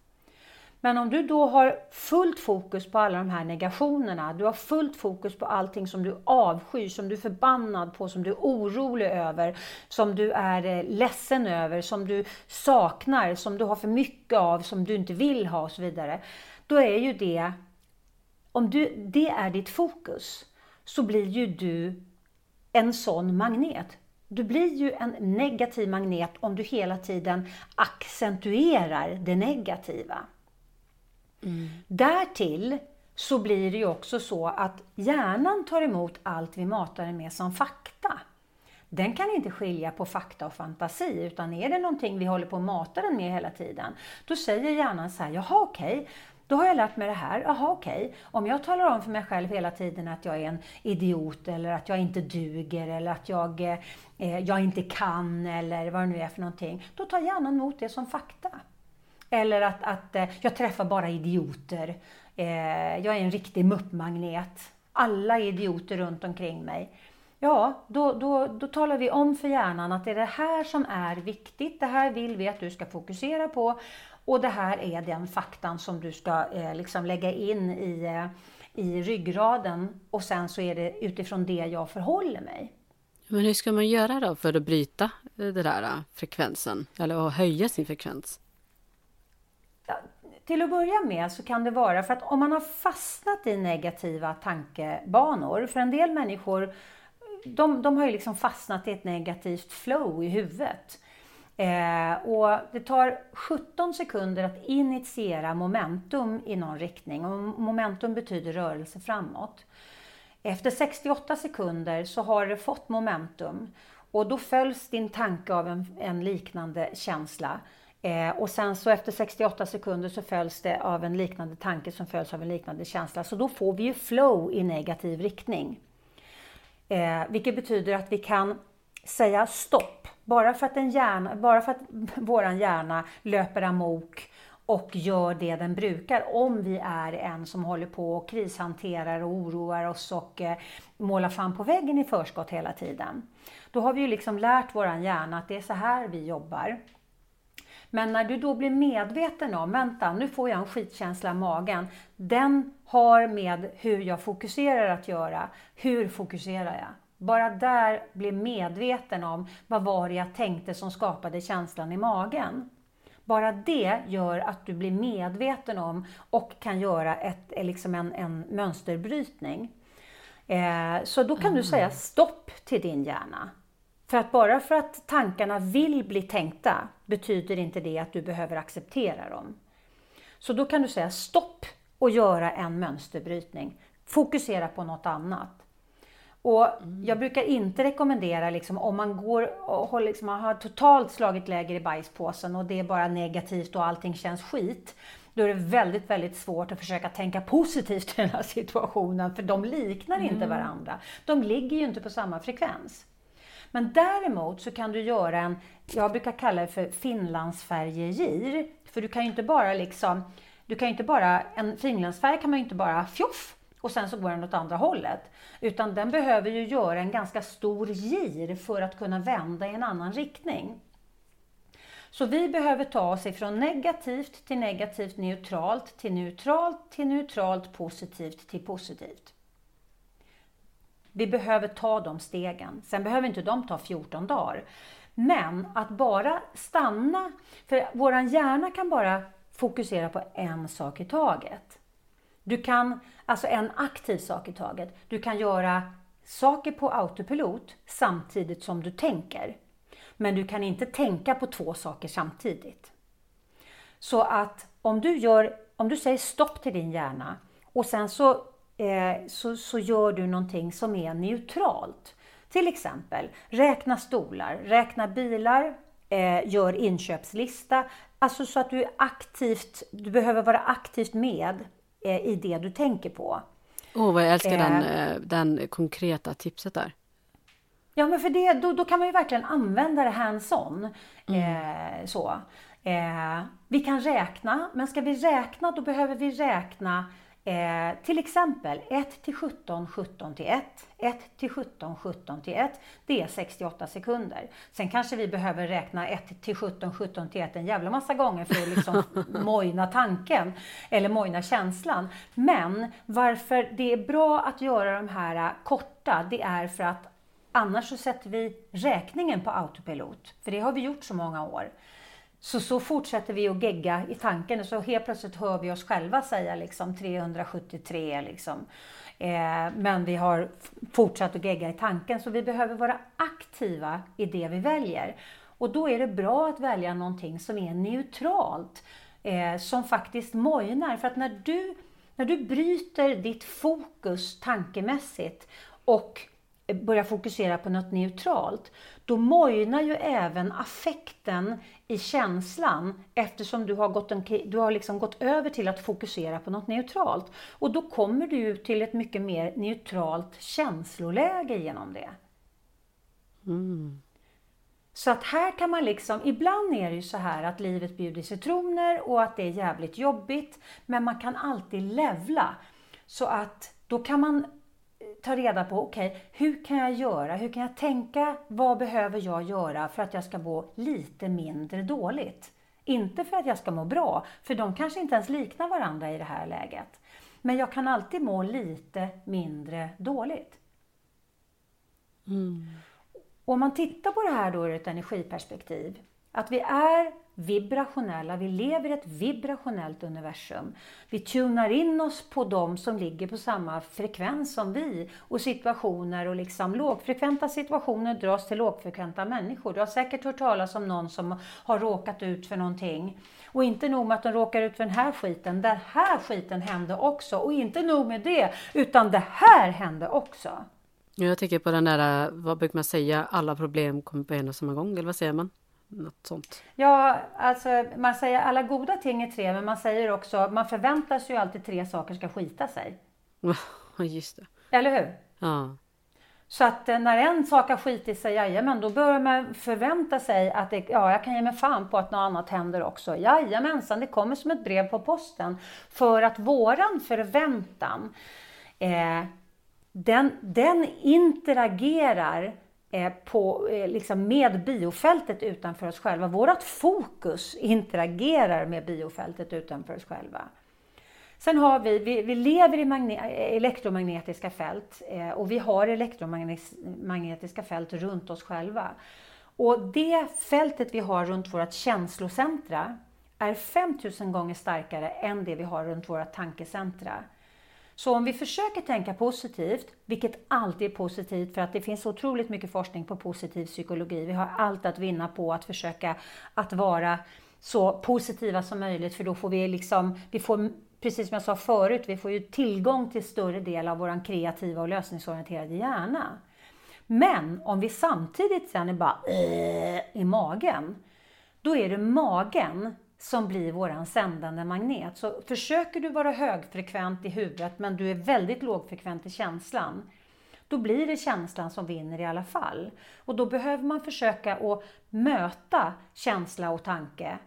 Men om du då har fullt fokus på alla de här negationerna, du har fullt fokus på allting som du avskyr, som du är förbannad på, som du är orolig över, som du är eh, ledsen över, som du saknar, som du har för mycket av, som du inte vill ha och så vidare. Då är ju det, om du, det är ditt fokus, så blir ju du en sån magnet. Du blir ju en negativ magnet om du hela tiden accentuerar det negativa. Mm. Därtill så blir det ju också så att hjärnan tar emot allt vi matar den med som fakta. Den kan inte skilja på fakta och fantasi, utan är det någonting vi håller på att mata den med hela tiden, då säger hjärnan så här, jaha okej, okay, då har jag lärt mig det här, jaha okej. Okay. Om jag talar om för mig själv hela tiden att jag är en idiot eller att jag inte duger eller att jag, eh, jag inte kan eller vad det nu är för någonting, då tar hjärnan emot det som fakta. Eller att, att eh, jag träffar bara idioter. Eh, jag är en riktig muppmagnet. Alla är idioter runt omkring mig. Ja, då, då, då talar vi om för hjärnan att det är det här som är viktigt. Det här vill vi att du ska fokusera på. Och det här är den faktan som du ska eh, liksom lägga in i, eh, i ryggraden. Och sen så är det utifrån det jag förhåller mig. Men hur ska man göra då för att bryta eh, den där eh, frekvensen? Eller att höja sin frekvens? Till att börja med så kan det vara för att om man har fastnat i negativa tankebanor, för en del människor de, de har ju liksom fastnat i ett negativt flow i huvudet. Eh, och det tar 17 sekunder att initiera momentum i någon riktning. Och momentum betyder rörelse framåt. Efter 68 sekunder så har det fått momentum och då följs din tanke av en, en liknande känsla. Eh, och sen så efter 68 sekunder så följs det av en liknande tanke som följs av en liknande känsla. Så då får vi ju flow i negativ riktning. Eh, vilket betyder att vi kan säga stopp. Bara för att, en hjärna, bara för att våran hjärna löper amok och gör det den brukar om vi är en som håller på och krishanterar och oroar oss och eh, målar fan på väggen i förskott hela tiden. Då har vi ju liksom lärt våran hjärna att det är så här vi jobbar. Men när du då blir medveten om, vänta, nu får jag en skitkänsla i magen. Den har med hur jag fokuserar att göra. Hur fokuserar jag? Bara där bli medveten om vad var det jag tänkte som skapade känslan i magen. Bara det gör att du blir medveten om och kan göra ett, liksom en, en mönsterbrytning. Eh, så då kan mm. du säga stopp till din hjärna. För att bara för att tankarna vill bli tänkta betyder inte det att du behöver acceptera dem. Så då kan du säga stopp och göra en mönsterbrytning. Fokusera på något annat. Och mm. Jag brukar inte rekommendera, liksom, om man går och liksom, har totalt slagit läger i bajspåsen och det är bara negativt och allting känns skit. Då är det väldigt, väldigt svårt att försöka tänka positivt i den här situationen, för de liknar mm. inte varandra. De ligger ju inte på samma frekvens. Men däremot så kan du göra en, jag brukar kalla det för finlandsfärjegir, för du kan ju inte bara liksom, du kan inte bara, en finlandsfärg kan man ju inte bara fjoff och sen så går den åt andra hållet. Utan den behöver ju göra en ganska stor gir för att kunna vända i en annan riktning. Så vi behöver ta oss ifrån negativt till negativt neutralt till neutralt till neutralt positivt till positivt. Vi behöver ta de stegen. Sen behöver inte de ta 14 dagar. Men att bara stanna, för vår hjärna kan bara fokusera på en sak i taget. Du kan, alltså en aktiv sak i taget. Du kan göra saker på autopilot samtidigt som du tänker. Men du kan inte tänka på två saker samtidigt. Så att om du, gör, om du säger stopp till din hjärna och sen så, eh, så, så gör du någonting som är neutralt. Till exempel räkna stolar, räkna bilar, eh, gör inköpslista. Alltså så att du är aktivt, du behöver vara aktivt med eh, i det du tänker på. Åh, oh, vad jag älskar eh, den, eh, den konkreta tipset där. Ja, men för det, då, då kan man ju verkligen använda det hands-on. Mm. Eh, så. Eh, vi kan räkna, men ska vi räkna då behöver vi räkna Eh, till exempel 1 till 17, 17 till 1. 1 till 17, 17 till 1. Det är 68 sekunder. Sen kanske vi behöver räkna 1 till 17, 17 till 1 en jävla massa gånger för att liksom mojna tanken eller mojna känslan. Men varför det är bra att göra de här korta, det är för att annars så sätter vi räkningen på autopilot. För det har vi gjort så många år. Så, så fortsätter vi att gegga i tanken och så helt plötsligt hör vi oss själva säga liksom 373 liksom. Eh, men vi har fortsatt att gegga i tanken så vi behöver vara aktiva i det vi väljer. Och då är det bra att välja någonting som är neutralt, eh, som faktiskt mojnar. För att när du, när du bryter ditt fokus tankemässigt och börjar fokusera på något neutralt, då mojnar ju även affekten i känslan eftersom du har, gått en, du har liksom gått över till att fokusera på något neutralt. Och då kommer du till ett mycket mer neutralt känsloläge genom det. Mm. Så att här kan man liksom, ibland är det ju så här att livet bjuder citroner och att det är jävligt jobbigt, men man kan alltid levla. Så att då kan man ta reda på, okej, okay, hur kan jag göra? Hur kan jag tänka? Vad behöver jag göra för att jag ska må lite mindre dåligt? Inte för att jag ska må bra, för de kanske inte ens liknar varandra i det här läget. Men jag kan alltid må lite mindre dåligt. Mm. Om man tittar på det här då ur ett energiperspektiv, att vi är vibrationella, vi lever i ett vibrationellt universum. Vi tunar in oss på de som ligger på samma frekvens som vi och situationer och liksom lågfrekventa situationer dras till lågfrekventa människor. Du har säkert hört talas om någon som har råkat ut för någonting. Och inte nog med att de råkar ut för den här skiten, den här skiten hände också. Och inte nog med det, utan det här hände också. Jag tänker på den där, vad brukar man säga, alla problem kommer på en och samma gång, eller vad säger man? Något sånt. Ja, alltså man säger alla goda ting är tre, men man säger också, man förväntar sig ju alltid tre saker ska skita sig. Ja, just det. Eller hur? Ja. Så att eh, när en sak har skitit sig, jajamän, då börjar man förvänta sig att det, ja, jag kan ge mig fan på att något annat händer också. Jajamensan, det kommer som ett brev på posten. För att våran förväntan, eh, den, den interagerar Eh, på, eh, liksom med biofältet utanför oss själva. Vårt fokus interagerar med biofältet utanför oss själva. Sen har vi, vi, vi lever i eh, elektromagnetiska fält eh, och vi har elektromagnetiska fält runt oss själva. Och det fältet vi har runt vårt känslocentra är 5000 gånger starkare än det vi har runt våra tankecentra. Så om vi försöker tänka positivt, vilket alltid är positivt för att det finns otroligt mycket forskning på positiv psykologi. Vi har allt att vinna på att försöka att vara så positiva som möjligt för då får vi liksom, vi får precis som jag sa förut, vi får ju tillgång till större del av vår kreativa och lösningsorienterade hjärna. Men om vi samtidigt sen är bara äh, i magen, då är det magen som blir våran sändande magnet. Så försöker du vara högfrekvent i huvudet men du är väldigt lågfrekvent i känslan, då blir det känslan som vinner i alla fall. Och då behöver man försöka att möta känsla och tanke.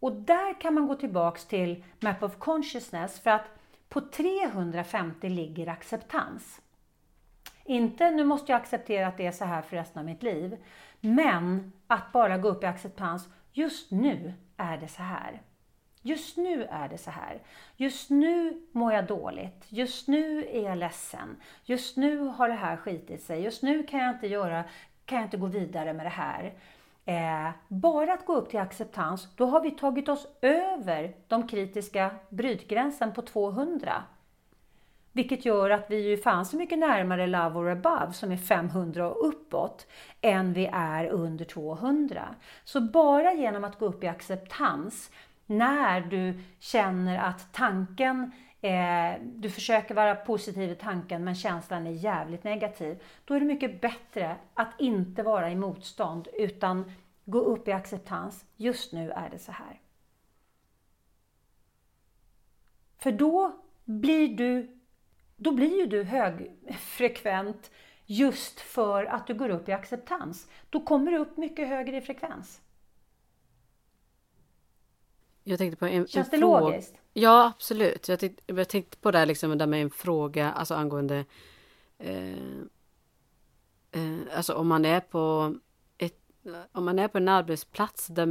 Och där kan man gå tillbaks till Map of Consciousness för att på 350 ligger acceptans. Inte nu måste jag acceptera att det är så här för resten av mitt liv, men att bara gå upp i acceptans. Just nu är det så här. Just nu är det så här. Just nu mår jag dåligt. Just nu är jag ledsen. Just nu har det här skitit sig. Just nu kan jag inte, göra, kan jag inte gå vidare med det här. Eh, bara att gå upp till acceptans, då har vi tagit oss över de kritiska brytgränsen på 200. Vilket gör att vi ju fan så mycket närmare Love or above som är 500 och uppåt än vi är under 200. Så bara genom att gå upp i acceptans när du känner att tanken eh, du försöker vara positiv i tanken men känslan är jävligt negativ. Då är det mycket bättre att inte vara i motstånd utan gå upp i acceptans. Just nu är det så här. För då blir du då blir ju du högfrekvent just för att du går upp i acceptans. Då kommer du upp mycket högre i frekvens. Jag tänkte på en, Känns en det fråga. logiskt? Ja, absolut. Jag tänkte, jag tänkte på det här liksom, där med en fråga alltså angående eh, eh, Alltså om man är på ett, om man är på en arbetsplats där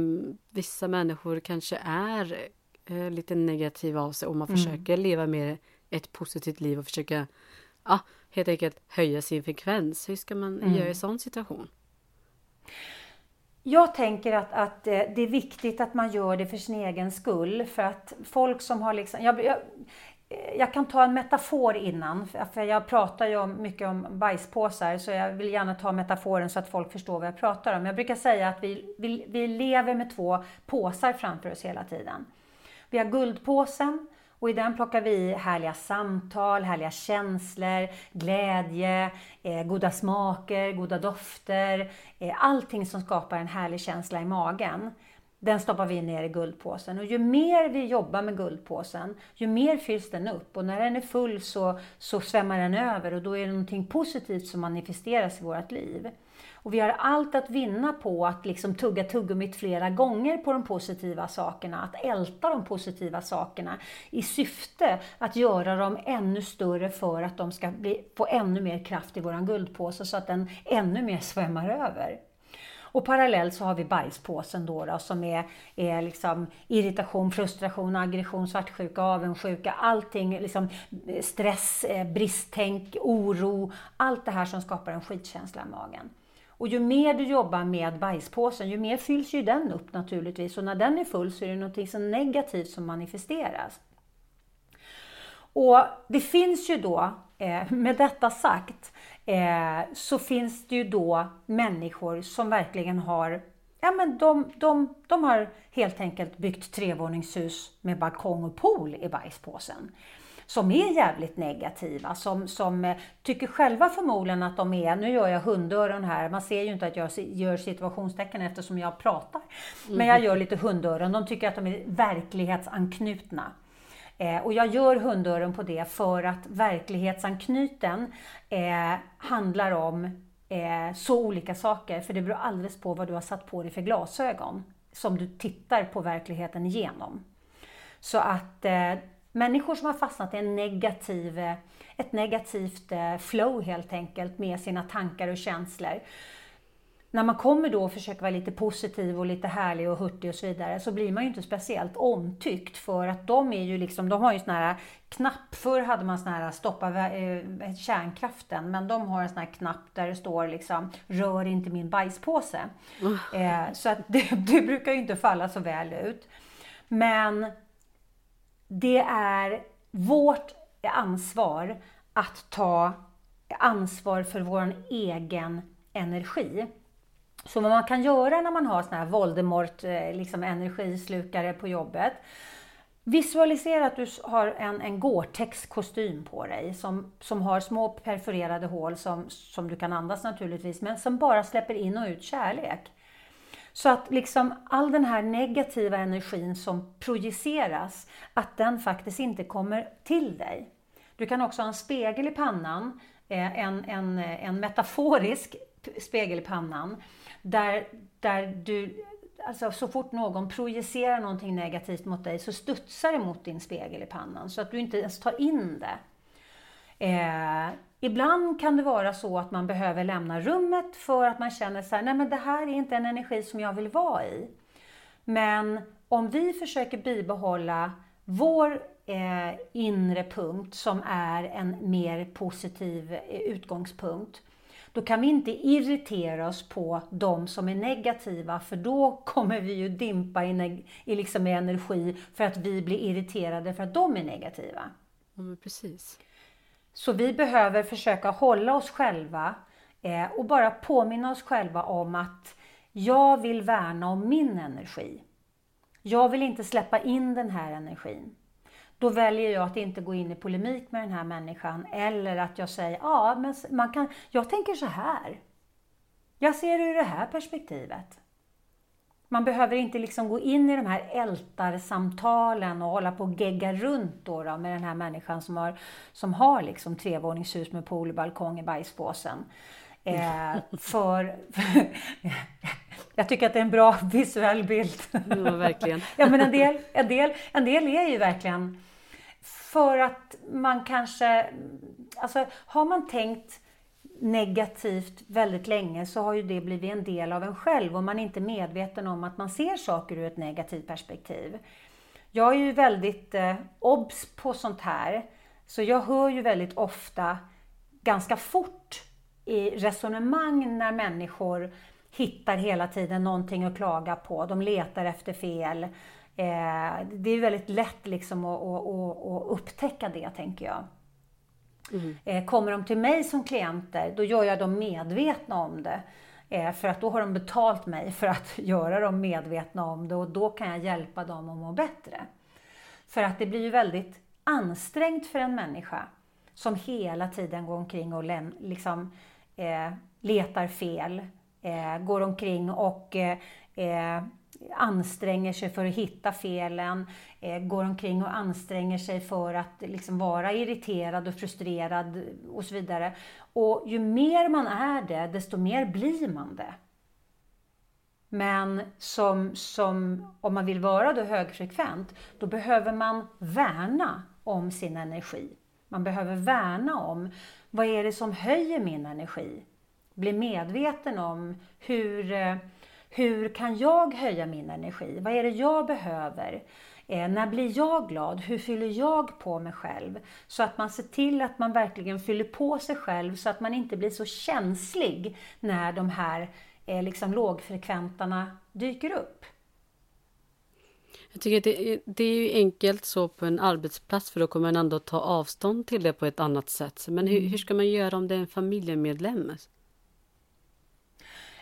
vissa människor kanske är eh, lite negativa av sig och man mm. försöker leva mer ett positivt liv och försöka ja, helt enkelt höja sin frekvens. Hur ska man mm. göra i sån situation? Jag tänker att, att eh, det är viktigt att man gör det för sin egen skull. För att folk som har liksom... Jag, jag, jag kan ta en metafor innan, för jag pratar ju mycket om bajspåsar, så jag vill gärna ta metaforen så att folk förstår vad jag pratar om. Jag brukar säga att vi, vi, vi lever med två påsar framför oss hela tiden. Vi har guldpåsen och i den plockar vi härliga samtal, härliga känslor, glädje, eh, goda smaker, goda dofter, eh, allting som skapar en härlig känsla i magen. Den stoppar vi ner i guldpåsen och ju mer vi jobbar med guldpåsen, ju mer fylls den upp och när den är full så, så svämmar den över och då är det någonting positivt som manifesteras i vårt liv. Och vi har allt att vinna på att liksom tugga tuggummit flera gånger på de positiva sakerna, att älta de positiva sakerna i syfte att göra dem ännu större för att de ska bli, få ännu mer kraft i våran guldpåse så att den ännu mer svämmar över. Och parallellt så har vi bajspåsen då, då som är, är liksom irritation, frustration, aggression, svartsjuka, avundsjuka, allting, liksom eh, stress, eh, bristtänk, oro, allt det här som skapar en skitkänsla i magen. Och ju mer du jobbar med bajspåsen, ju mer fylls ju den upp naturligtvis. Och när den är full så är det något så negativt som manifesteras. Och det finns ju då, eh, med detta sagt, eh, så finns det ju då människor som verkligen har Ja, men de, de, de har helt enkelt byggt trevåningshus med balkong och pool i bajspåsen som är jävligt negativa, som, som eh, tycker själva förmodligen att de är, nu gör jag hundöron här, man ser ju inte att jag gör situationstecken eftersom jag pratar, men jag gör lite hundöron, de tycker att de är verklighetsanknutna. Eh, och jag gör hundöron på det för att verklighetsanknuten eh, handlar om eh, så olika saker, för det beror alldeles på vad du har satt på dig för glasögon som du tittar på verkligheten igenom. Så att eh, människor som har fastnat i en negativ, ett negativt eh, flow helt enkelt med sina tankar och känslor. när man kommer då och försöker vara lite positiv och lite härlig och hurtig och så vidare så blir man ju inte speciellt omtyckt för att de är ju liksom, de har ju sån här knapp, förr hade man sån här stoppa eh, kärnkraften men de har en sån här knapp där det står liksom rör inte min bajspåse. Mm. Eh, så att det, det brukar ju inte falla så väl ut. Men det är vårt ansvar att ta ansvar för vår egen energi. Så vad man kan göra när man har sån här Voldemort eh, liksom energislukare på jobbet. Visualisera att du har en, en Gore-Tex kostym på dig som, som har små perforerade hål som, som du kan andas naturligtvis, men som bara släpper in och ut kärlek. Så att liksom all den här negativa energin som projiceras, att den faktiskt inte kommer till dig. Du kan också ha en spegel i pannan, eh, en, en, eh, en metaforisk spegel i pannan, där, där du Alltså så fort någon projicerar någonting negativt mot dig så studsar det mot din spegel i pannan så att du inte ens tar in det. Eh, ibland kan det vara så att man behöver lämna rummet för att man känner så här, nej men det här är inte en energi som jag vill vara i. Men om vi försöker bibehålla vår eh, inre punkt som är en mer positiv eh, utgångspunkt då kan vi inte irritera oss på de som är negativa för då kommer vi ju dimpa i, i, liksom energi för att vi blir irriterade för att de är negativa. Mm, precis. Så vi behöver försöka hålla oss själva eh, och bara påminna oss själva om att jag vill värna om min energi. Jag vill inte släppa in den här energin då väljer jag att inte gå in i polemik med den här människan eller att jag säger, ja, men man kan, jag tänker så här. Jag ser det ur det här perspektivet. Man behöver inte liksom gå in i de här ältarsamtalen och hålla på och gegga runt då, då med den här människan som har, som har liksom trevåningshus med pool, balkong i bajspåsen. Eh, för, jag tycker att det är en bra visuell bild. Ja, verkligen. ja, men en del, en, del, en del är ju verkligen för att man kanske, alltså har man tänkt negativt väldigt länge så har ju det blivit en del av en själv och man är inte medveten om att man ser saker ur ett negativt perspektiv. Jag är ju väldigt eh, obs på sånt här, så jag hör ju väldigt ofta ganska fort i resonemang när människor hittar hela tiden någonting att klaga på. De letar efter fel. Eh, det är väldigt lätt liksom att, att, att, att upptäcka det, tänker jag. Mm. Eh, kommer de till mig som klienter, då gör jag dem medvetna om det. Eh, för att då har de betalt mig för att göra dem medvetna om det och då kan jag hjälpa dem att må bättre. För att det blir ju väldigt ansträngt för en människa som hela tiden går omkring och liksom, eh, letar fel, eh, går omkring och eh, eh anstränger sig för att hitta felen, eh, går omkring och anstränger sig för att liksom vara irriterad och frustrerad och så vidare. Och ju mer man är det, desto mer blir man det. Men som, som, om man vill vara då högfrekvent, då behöver man värna om sin energi. Man behöver värna om vad är det som höjer min energi? Bli medveten om hur eh, hur kan jag höja min energi? Vad är det jag behöver? Eh, när blir jag glad? Hur fyller jag på mig själv? Så att man ser till att man verkligen fyller på sig själv så att man inte blir så känslig när de här eh, liksom lågfrekventarna dyker upp. Jag tycker att det, det, är ju enkelt så på en arbetsplats för då kommer man ändå ta avstånd till det på ett annat sätt. Men hur, hur ska man göra om det är en familjemedlem?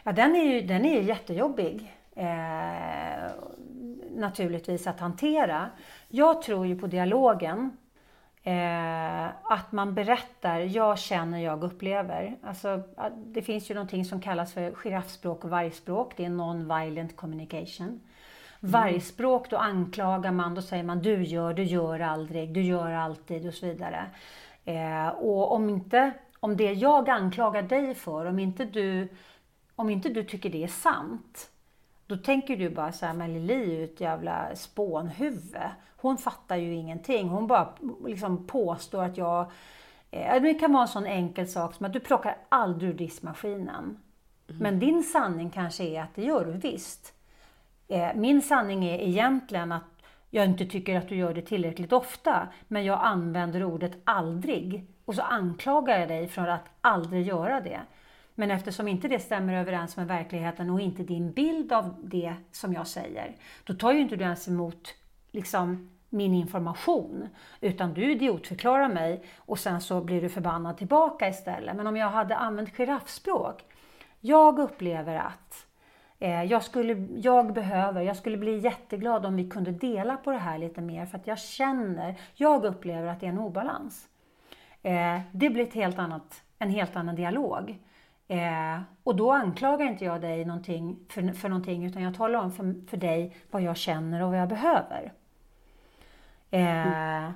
Ja, den är ju den är jättejobbig eh, naturligtvis att hantera. Jag tror ju på dialogen. Eh, att man berättar, jag känner, jag upplever. Alltså, det finns ju någonting som kallas för giraffspråk och vargspråk. Det är non-violent communication. Mm. Vargspråk, då anklagar man, då säger man du gör, du gör aldrig, du gör alltid och så vidare. Eh, och om inte, om det jag anklagar dig för, om inte du om inte du tycker det är sant, då tänker du bara så här, men Lili är ett jävla spånhuvud. Hon fattar ju ingenting. Hon bara liksom påstår att jag... Eh, det kan vara en sån enkel sak som att du plockar aldrig ur diskmaskinen. Men din sanning kanske är att det gör du visst. Eh, min sanning är egentligen att jag inte tycker att du gör det tillräckligt ofta, men jag använder ordet aldrig. Och så anklagar jag dig för att aldrig göra det. Men eftersom inte det stämmer överens med verkligheten och inte din bild av det som jag säger, då tar ju inte du ens emot liksom, min information. Utan du idiotförklarar mig och sen så blir du förbannad tillbaka istället. Men om jag hade använt giraffspråk. Jag upplever att eh, jag, skulle, jag behöver, jag skulle bli jätteglad om vi kunde dela på det här lite mer för att jag känner, jag upplever att det är en obalans. Eh, det blir ett helt annat, en helt annan dialog. Eh, och då anklagar inte jag dig någonting för, för någonting utan jag talar om för, för dig vad jag känner och vad jag behöver. Eh,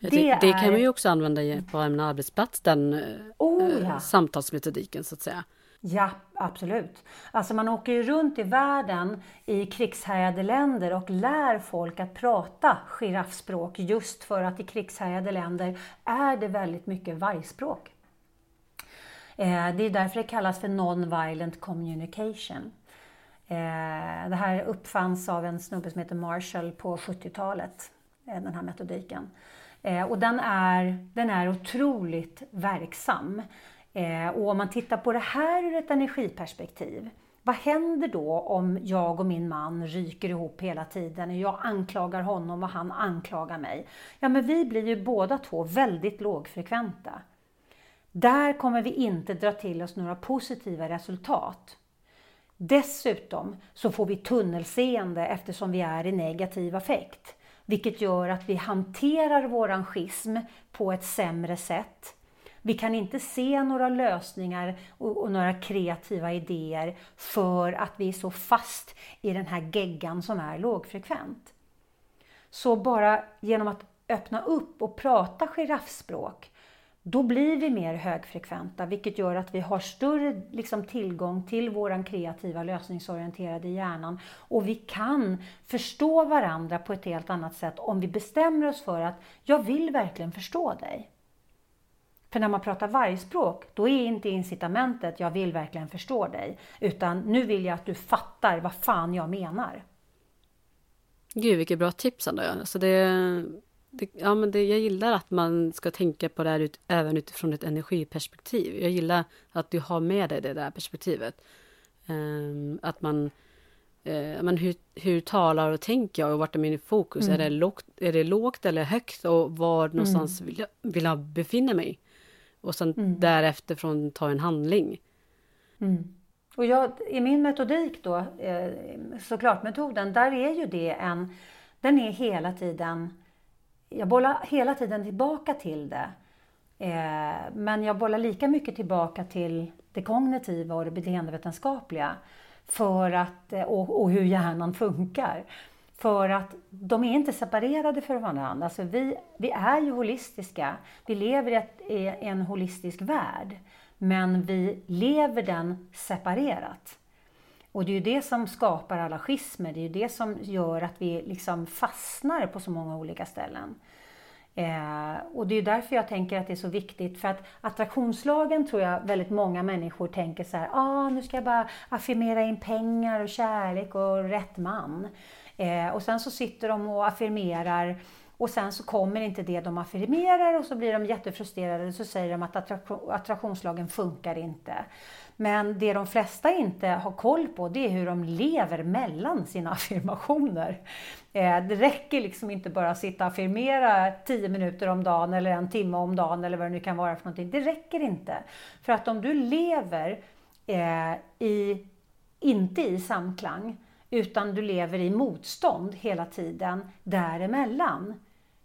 det, det, det, kan man ju också använda på en arbetsplats, den oh, eh, ja. samtalsmetodiken så att säga. Ja, absolut. Alltså man åker ju runt i världen i krigshärjade länder och lär folk att prata giraffspråk just för att i krigshärjade länder är det väldigt mycket vargspråk. Eh, det är därför det kallas för non-violent communication. Eh, det här uppfanns av en snubbe som heter Marshall på 70-talet, eh, den här metodiken. Och den är, den är otroligt verksam. Och om man tittar på det här ur ett energiperspektiv, vad händer då om jag och min man ryker ihop hela tiden och jag anklagar honom och han anklagar mig? Ja, men vi blir ju båda två väldigt lågfrekventa. Där kommer vi inte dra till oss några positiva resultat. Dessutom så får vi tunnelseende eftersom vi är i negativ affekt, vilket gör att vi hanterar våran schism på ett sämre sätt. Vi kan inte se några lösningar och, några kreativa idéer för att vi är så fast i den här geggan som är lågfrekvent. Så bara genom att öppna upp och prata giraffspråk då blir vi mer högfrekventa, vilket gör att vi har större liksom, tillgång till vår kreativa lösningsorienterade hjärnan och vi kan förstå varandra på ett helt annat sätt om vi bestämmer oss för att jag vill verkligen förstå dig. För när man pratar vargspråk, då är inte incitamentet jag vill verkligen förstå dig, utan nu vill jag att du fattar vad fan jag menar. Gud, vilket bra tips ändå. Alltså det, det, ja, men det, jag gillar att man ska tänka på det här ut, även utifrån ett energiperspektiv. Jag gillar att du har med dig det där perspektivet. Um, att man... Uh, men hur, hur talar och tänker jag och vart är min fokus? Mm. Är, det lågt, är det lågt eller högt och var någonstans mm. vill, jag, vill jag befinna mig? Och sen mm. därefter från ta en handling. Mm. Och jag, i min metodik då, eh, såklart metoden, där är ju det en... Den är hela tiden jag bollar hela tiden tillbaka till det. Eh, men jag bollar lika mycket tillbaka till det kognitiva och det beteendevetenskapliga för att, eh, och, och hur hjärnan funkar. För att de är inte separerade från varandra. Alltså vi, vi är ju holistiska. Vi lever i, ett, i en holistisk värld. Men vi lever den separerat. Och det är ju det som skapar alla schismer, det är ju det som gör att vi liksom fastnar på så många olika ställen. Eh, och det är därför jag tänker att det är så viktigt, för att attraktionslagen tror jag väldigt många människor tänker så här, ah, nu ska jag bara affirmera in pengar och kärlek och rätt man. Eh, och sen så sitter de och affirmerar och sen så kommer inte det de affirmerar och så blir de jättefrustrerade och så säger de att attraktionslagen funkar inte. Men det de flesta inte har koll på det är hur de lever mellan sina affirmationer. Eh, det räcker liksom inte bara att sitta och affirmera 10 minuter om dagen eller en timme om dagen eller vad det nu kan vara för någonting. Det räcker inte. För att om du lever eh, i, inte i samklang utan du lever i motstånd hela tiden däremellan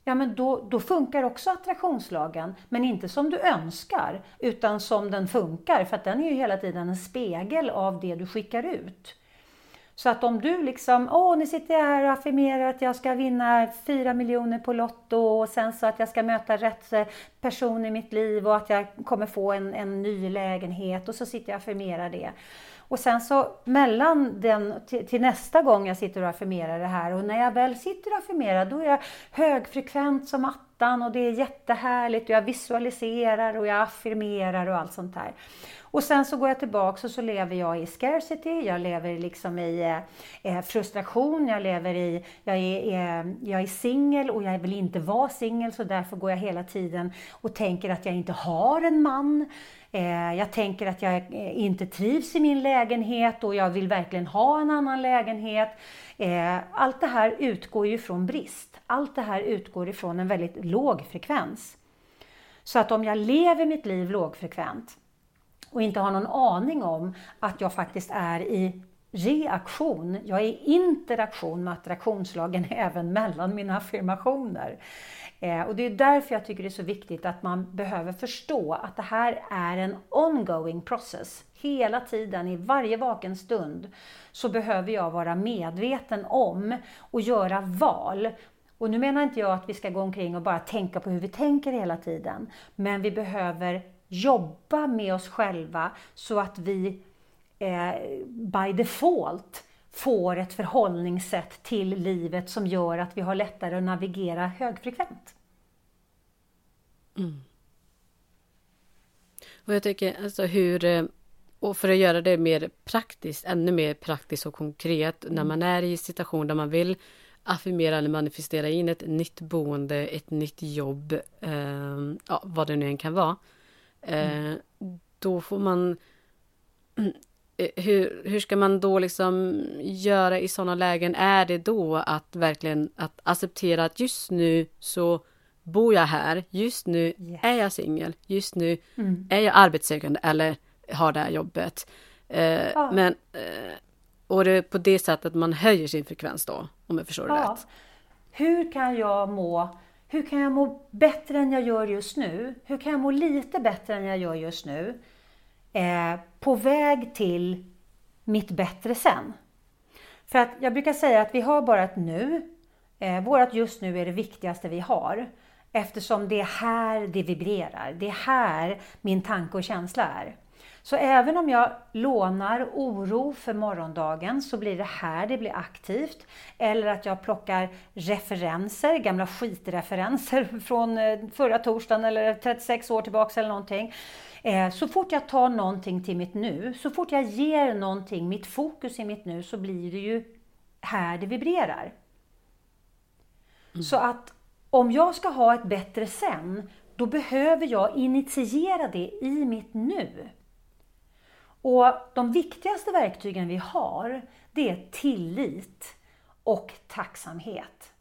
ja men då, då funkar också attraktionslagen, men inte som du önskar, utan som den funkar, för att den är ju hela tiden en spegel av det du skickar ut. Så att om du liksom, åh nu sitter jag här och affirmerar att jag ska vinna 4 miljoner på Lotto och sen så att jag ska möta rätt eh, person i mitt liv och att jag kommer få en, en ny lägenhet och så sitter jag och affirmerar det. Och sen så mellan den till, till, nästa gång jag sitter och affirmerar det här och när jag väl sitter och affirmerar då är jag högfrekvent som attan och det är jättehärligt och jag visualiserar och jag affirmerar och allt sånt där. Och sen så går jag tillbaks och så lever jag i scarcity, jag lever liksom i eh, eh frustration, jag lever i, jag är, eh, jag är singel och jag vill inte vara singel så därför går jag hela tiden och tänker att jag inte har en man. Eh, jag tänker att jag eh, inte trivs i min lägenhet och jag vill verkligen ha en annan lägenhet. Eh, allt det här utgår ju från brist. Allt det här utgår ifrån en väldigt låg frekvens. Så att om jag lever mitt liv lågfrekvent och inte har någon aning om att jag faktiskt är i reaktion, jag är i interaktion med attraktionslagen även mellan mina affirmationer. Eh, och det är därför jag tycker det är så viktigt att man behöver förstå att det här är en ongoing process. Hela tiden, i varje vaken stund, så behöver jag vara medveten om och göra val. Och nu menar inte jag att vi ska gå omkring och bara tänka på hur vi tänker hela tiden. Men vi behöver jobba med oss själva så att vi eh, by default får ett förhållningssätt till livet som gör att vi har lättare att navigera högfrekvent. Mm. Och jag tycker alltså hur eh, och för att göra det mer praktiskt, ännu mer praktiskt och konkret mm. när man är i situation där man vill affirmera eller manifestera in ett nytt boende, ett nytt jobb, eh, ja, vad det nu än kan vara. Eh, mm. Då får man hur, hur ska man då liksom göra i sådana lägen? Är det då att verkligen att acceptera att just nu så bor jag här, just nu yes. är jag singel, just nu mm. är jag arbetssökande eller har det här jobbet. Eh, ja. Men, eh, och det är på det sättet man höjer sin frekvens då, om jag förstår det rätt. Hur kan jag må hur kan jag må bättre än jag gör just nu? Hur kan jag må lite bättre än jag gör just nu? Eh, på väg till mitt bättre sen. För att jag brukar säga att vi har bara ett nu. Eh, vårat just nu är det viktigaste vi har. Eftersom det är här det vibrerar. Det är här min tanke och känsla är. Så även om jag lånar oro för morgondagen så blir det här det blir aktivt. Eller att jag plockar referenser, gamla skitreferenser från eh, förra torsdagen eller 36 år tillbaka eller någonting. Eh, så fort jag tar någonting till mitt nu, så fort jag ger någonting mitt fokus i mitt nu så blir det ju här det vibrerar. Mm. Så att om jag ska ha ett bättre sen, då behöver jag initiera det i mitt nu. Och de viktigaste verktygen vi har, det är tillit och tacksamhet.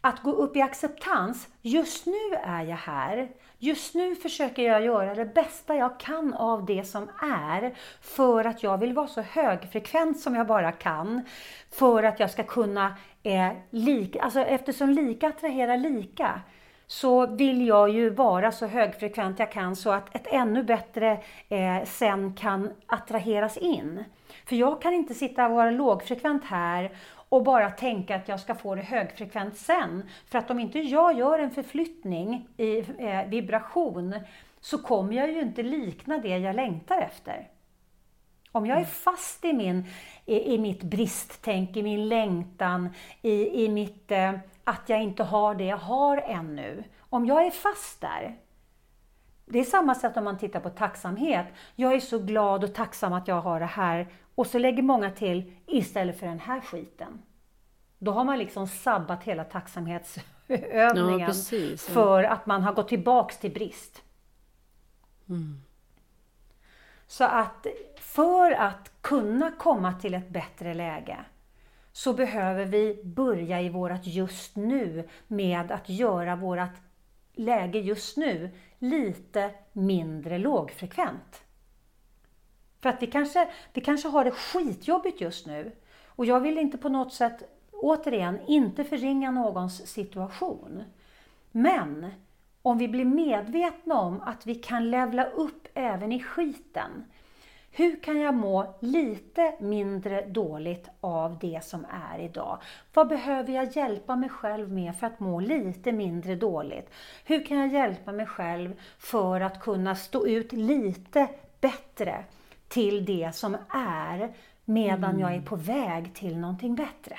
Att gå upp i acceptans, just nu är jag här, Just nu försöker jag göra det bästa jag kan av det som är för att jag vill vara så högfrekvent som jag bara kan. För att jag ska kunna, eh, lika, alltså eftersom lika attraherar lika, så vill jag ju vara så högfrekvent jag kan så att ett ännu bättre eh, sen kan attraheras in. För jag kan inte sitta och vara lågfrekvent här och bara tänka att jag ska få det högfrekvent sen. För att om inte jag gör en förflyttning i eh, vibration så kommer jag ju inte likna det jag längtar efter. Om jag är mm. fast i, min, i, i mitt bristtänk, i min längtan, i, i mitt eh, att jag inte har det jag har ännu. Om jag är fast där, det är samma sätt om man tittar på tacksamhet. Jag är så glad och tacksam att jag har det här. Och så lägger många till, istället för den här skiten. Då har man liksom sabbat hela tacksamhetsövningen ja, precis, ja. för att man har gått tillbaks till brist. Mm. Så att för att kunna komma till ett bättre läge så behöver vi börja i vårt just nu med att göra vårt läge just nu lite mindre lågfrekvent. För att vi kanske, vi kanske har det skitjobbigt just nu. Och jag vill inte på något sätt, återigen, inte förringa någons situation. Men om vi blir medvetna om att vi kan levla upp även i skiten hur kan jag må lite mindre dåligt av det som är idag? Vad behöver jag hjälpa mig själv med för att må lite mindre dåligt? Hur kan jag hjälpa mig själv för att kunna stå ut lite bättre till det som är medan mm. jag är mm. på väg till någonting bättre?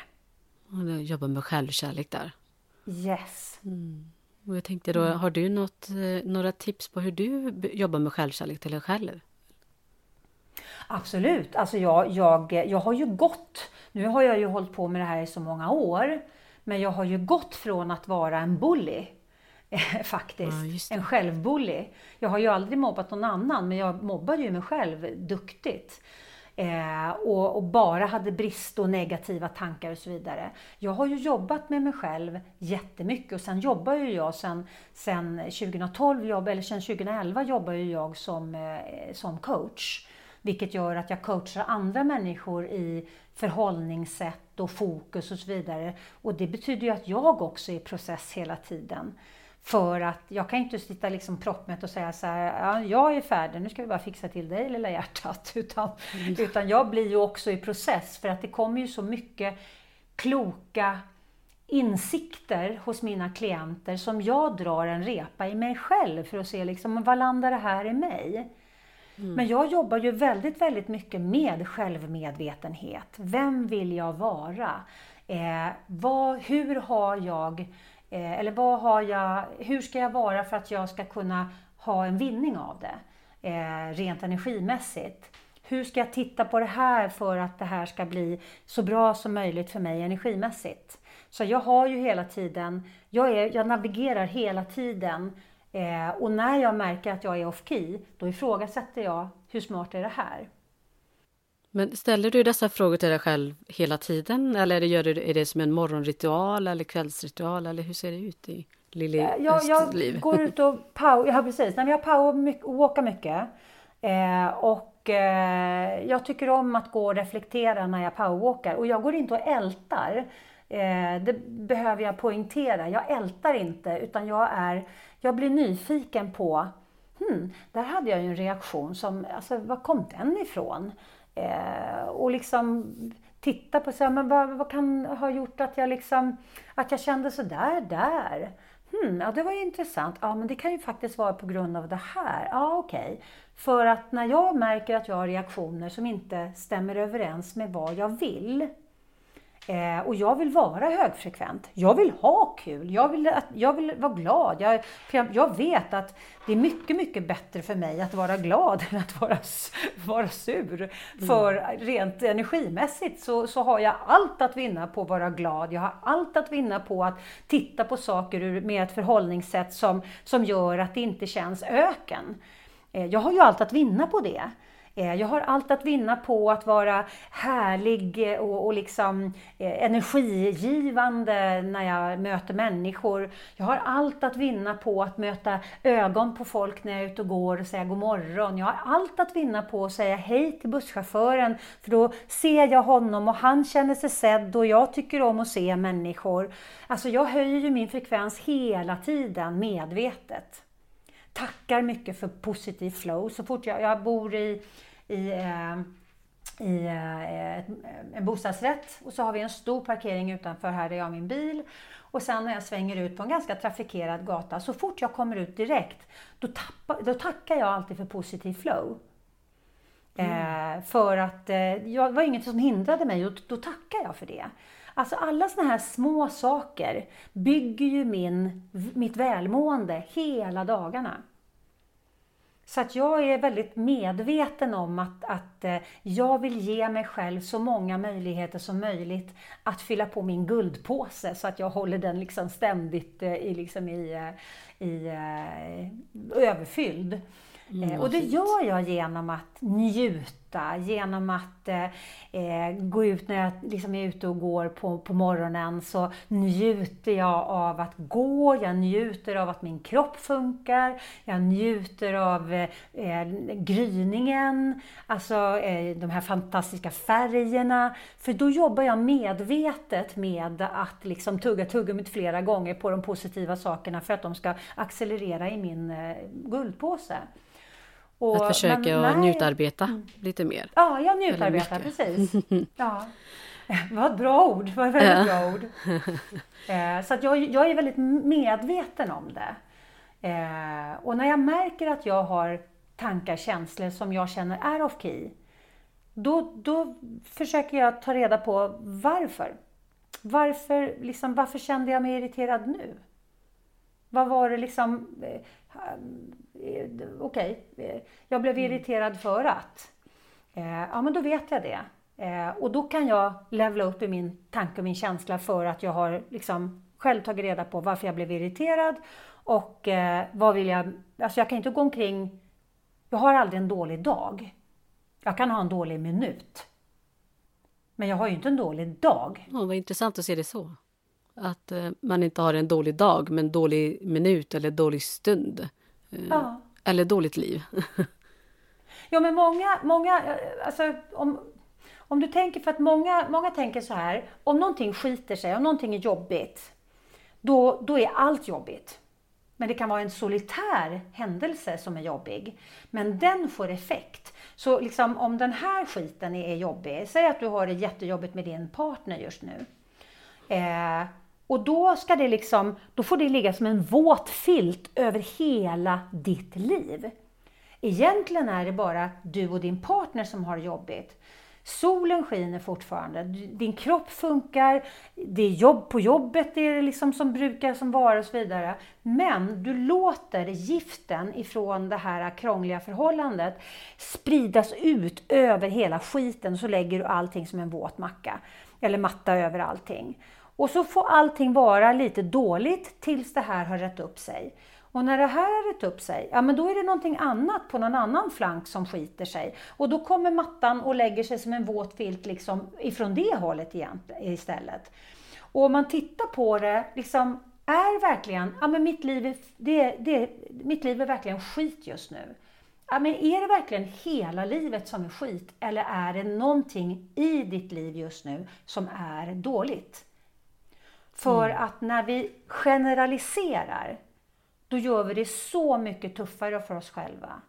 Jobba med självkärlek där. Yes. Mm. Och jag tänkte då, mm. har du något, eh, några tips på hur du jobbar med självkärlek till dig själv? Absolut. Alltså jag, jag, jag har ju gått, nu har jag ju hållit på med det här i så många år, men jag har ju gått från att vara en bully faktiskt. Ja, en självbully. Jag har ju aldrig mobbat någon annan, men jag mobbade ju mig själv duktigt. Eh, och, och, bara hade brist och negativa tankar och så vidare. Jag har ju jobbat med mig själv jättemycket och sen jobbar ju jag sen, sen 2012, jobb, eller sen 2011 jobbar ju jag som, eh, som coach. Vilket gör att jag coachar andra människor i förhållningssätt och fokus och så vidare. Och det betyder ju att jag också är i process hela tiden. För att jag kan inte sitta liksom proppmätt och säga så här, ja, jag är färdig, nu ska vi bara fixa till dig lilla hjärtat. Utan, mm. utan jag blir ju också i process för att det kommer ju så mycket kloka insikter hos mina klienter som jag drar en repa i mig själv för att se liksom, vad landar det här i mig? Mm. Men jag jobbar ju väldigt, väldigt mycket med självmedvetenhet. Vem vill jag vara? Eh, vad, hur har jag, eh, eller vad har jag, hur ska jag vara för att jag ska kunna ha en vinning av det? Eh, rent energimässigt. Hur ska jag titta på det här för att det här ska bli så bra som möjligt för mig energimässigt? Så jag har ju hela tiden, jag, är, jag navigerar hela tiden Eh, och när jag märker att jag är off-key, då ifrågasätter jag hur smart är det här? Men ställer du dessa frågor till dig själv hela tiden eller gör du, är det som en morgonritual eller kvällsritual eller hur ser det ut i Lili eh, jag, jag liv? går ut och power, ja precis, Nej, jag power mycket, walkar mycket. Eh, och eh, jag tycker om att gå och reflektera när jag powerwalkar och jag går inte och ältar. Eh, det behöver jag poängtera. Jag ältar inte utan jag är jag blir nyfiken på, hmm, där hade jag ju en reaktion som, alltså var kom den ifrån? Eh, och liksom titta på, så här, men vad, vad, kan ha gjort att jag liksom, att jag kände så där, där? Hmm, ja, det var ju intressant. Ja, men det kan ju faktiskt vara på grund av det här. Ja, okej. Okay. För att när jag märker att jag har reaktioner som inte stämmer överens med vad jag vill, Eh, och jag vill vara högfrekvent. Jag vill ha kul. Jag vill, att, jag vill vara glad. Jag, jag, jag, vet att det är mycket, mycket bättre för mig att vara glad än att vara, vara sur. Mm. För rent energimässigt så, så har jag allt att vinna på att vara glad. Jag har allt att vinna på att titta på saker med ett förhållningssätt som, som gör att det inte känns öken. Eh, jag har ju allt att vinna på det. Eh, jag har allt att vinna på att vara härlig eh, och, och liksom eh, energigivande när jag möter människor. Jag har allt att vinna på att möta ögon på folk när jag är ute och går och säga god morgon. Jag har allt att vinna på att säga hej till busschauffören för då ser jag honom och han känner sig sedd och jag tycker om att se människor. Alltså jag höjer ju min frekvens hela tiden medvetet tackar mycket för positiv flow. Så fort jag, jag bor i, i, eh, i eh, en bostadsrätt och så har vi en stor parkering utanför här där jag har min bil. Och sen när jag svänger ut på en ganska trafikerad gata, så fort jag kommer ut direkt, då, tappar, då tackar jag alltid för positiv flow. Mm. Eh, för att eh, jag, det var inget som hindrade mig och då tackar jag för det. Alltså alla sådana här små saker bygger ju min, mitt välmående hela dagarna. Så att jag är väldigt medveten om att, att eh, jag vill ge mig själv så många möjligheter som möjligt att fylla på min guldpåse så att jag håller den liksom ständigt eh, i, liksom i, eh, i, överfylld. Mm, och det gör jag genom att njuta, genom att eh, eh, gå ut när jag liksom är ute och går på, på morgonen så njuter jag av att gå, jag njuter av att min kropp funkar, jag njuter av eh, eh gryningen, alltså eh, de här fantastiska färgerna. För då jobbar jag medvetet med att liksom tugga tuggummit flera gånger på de positiva sakerna för att de ska accelerera i min eh, guldpåse. Och, att försöka men, njutarbeta mm. lite mer. Ja, jag njutarbetar precis. Ja. Var ett bra ord. Var ett väldigt bra ord. Eh, så att jag, jag är väldigt medveten om det. Eh, och när jag märker att jag har tankar, känslor som jag känner är off-key, då, då försöker jag ta reda på varför. Varför, liksom, varför kände jag mig irriterad nu? Vad var det liksom... Eh, okej, okay. jag blev mm. irriterad för att. Ja, men då vet jag det. Och då kan jag levla upp i min tanke och min känsla för att jag har liksom själv tagit reda på varför jag blev irriterad och vad vill jag... Alltså jag kan inte gå omkring... Jag har aldrig en dålig dag. Jag kan ha en dålig minut. Men jag har ju inte en dålig dag. Ja, vad intressant att se det så. Att eh, man inte har en dålig dag, men dålig minut eller dålig stund. Eh, ja. Eller dåligt liv. ja, men många, många eh, alltså om, om du tänker, för att många, många tänker så här, om någonting skiter sig, om någonting är jobbigt, då, då är allt jobbigt. Men det kan vara en solitär händelse som är jobbig. Men den får effekt. Så liksom, om den här skiten är jobbig, säg att du har det jättejobbigt med din partner just nu. Eh, och då, ska det liksom, då får det ligga som en våt filt över hela ditt liv. Egentligen är det bara du och din partner som har det jobbigt. Solen skiner fortfarande, din kropp funkar, det är jobb på jobbet det är liksom som brukar som vara och så vidare. Men du låter giften ifrån det här krångliga förhållandet spridas ut över hela skiten så lägger du allting som en våt macka eller matta över allting. Och så får allting vara lite dåligt tills det här har rätt upp sig. Och när det här har rätt upp sig, ja men då är det någonting annat på någon annan flank som skiter sig. Och då kommer mattan och lägger sig som en våt filt liksom ifrån det hållet igen, istället. Och om man tittar på det, liksom, är verkligen, ja men mitt liv är, det, det, mitt liv är verkligen skit just nu. Ja, men är det verkligen hela livet som är skit eller är det någonting i ditt liv just nu som är dåligt? För mm. att när vi generaliserar då gör vi det så mycket tuffare för oss själva.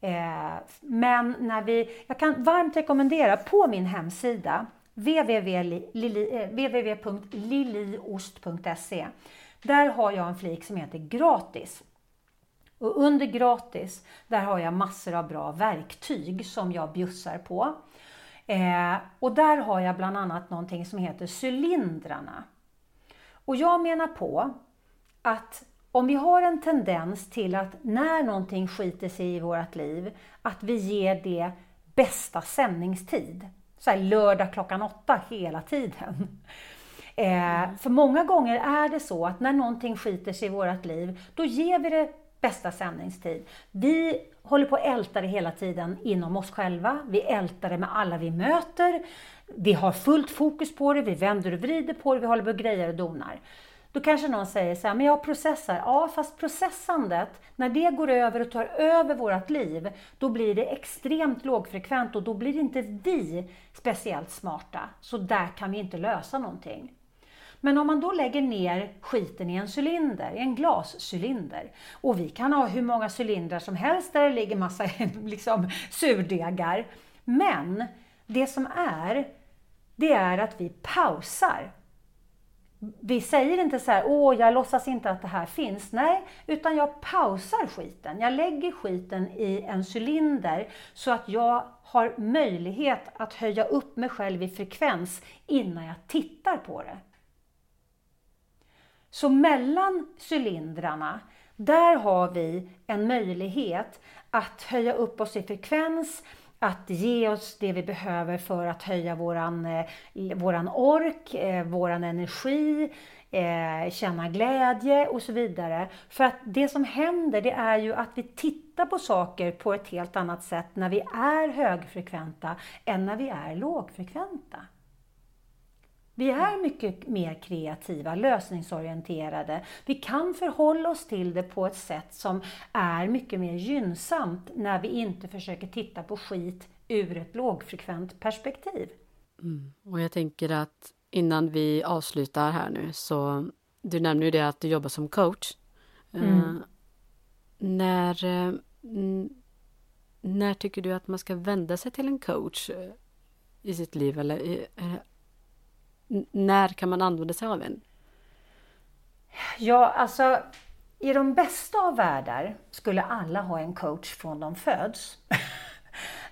Eh, men när vi, jag kan varmt rekommendera på min hemsida www.liliost.se eh, Där har jag en flik som heter gratis. Och under gratis, där har jag massor av bra verktyg som jag bjussar på. Eh, och där har jag bland annat någonting som heter cylindrarna. Och jag menar på att om vi har en tendens till att när någonting skiter sig i vårt liv, att vi ger det bästa sändningstid. Så här lördag klockan åtta hela tiden. Eh, för många gånger är det så att när någonting skiter sig i vårt liv, då ger vi det bästa sändningstid. Vi håller på att älta det hela tiden inom oss själva. Vi ältar det med alla vi möter. Vi har fullt fokus på det, vi vänder och vrider på det, vi håller på och grejer och donar. Då kanske någon säger så här, men jag processar. Ja, fast processandet, när det går över och tar över vårt liv, då blir det extremt lågfrekvent och då blir inte vi speciellt smarta. Så där kan vi inte lösa någonting. Men om man då lägger ner skiten i en cylinder, i en glascylinder, och vi kan ha hur många cylindrar som helst där det ligger massa liksom, surdegar. Men det som är, det är att vi pausar vi säger inte så här, åh, jag låtsas inte att det här finns. Nej, utan jag pausar skiten. Jag lägger skiten i en cylinder så att jag har möjlighet att höja upp mig själv i frekvens innan jag tittar på det. Så mellan cylindrarna, där har vi en möjlighet att höja upp oss i frekvens, att ge oss det vi behöver för att höja våran, eh, våran ork, eh, våran energi, eh, känna glädje och så vidare. För att det som händer det är ju att vi tittar på saker på ett helt annat sätt när vi är högfrekventa än när vi är lågfrekventa. Vi är mycket mer kreativa, lösningsorienterade. Vi kan förhålla oss till det på ett sätt som är mycket mer gynnsamt när vi inte försöker titta på skit ur ett lågfrekvent perspektiv. Mm. Och jag tänker att innan vi avslutar här nu så du nämner ju det att du jobbar som coach. Mm. Uh, när, uh, när tycker du att man ska vända sig till en coach uh, i sitt liv? Eller när kan man använda sig av en? Ja, alltså i de bästa av världar skulle alla ha en coach från de föds.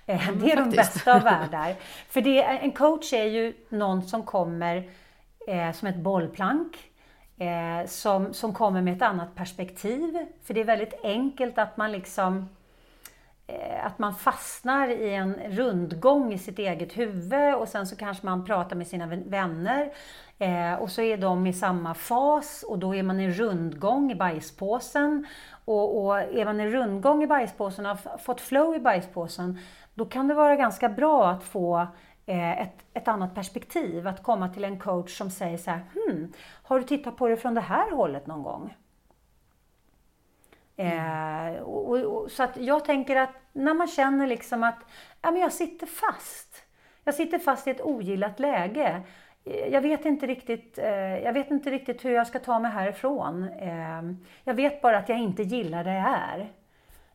Mm, det är faktiskt. de bästa av världar. För det, en coach är ju någon som kommer eh, som ett bollplank eh, som, som kommer med ett annat perspektiv. För det är väldigt enkelt att man liksom eh, Eh, att man fastnar i en rundgång i sitt eget huvud och sen så kanske man pratar med sina vänner eh, och så är de i samma fas och då är man i rundgång i bajspåsen. Och, och är man i rundgång i bajspåsen och har fått flow i bajspåsen, då kan det vara ganska bra att få Eh, ett, ett annat perspektiv. Att komma till en coach som säger så här, hmm, har du tittat på det från det här hållet någon gång? Mm. Eh, och, och, så att jag tänker att när man känner liksom att ja, men jag sitter fast. Jag sitter fast i ett ogillat läge. Eh, jag vet inte riktigt, eh, jag vet inte riktigt hur jag ska ta mig härifrån. Eh, jag vet bara att jag inte gillar det jag är.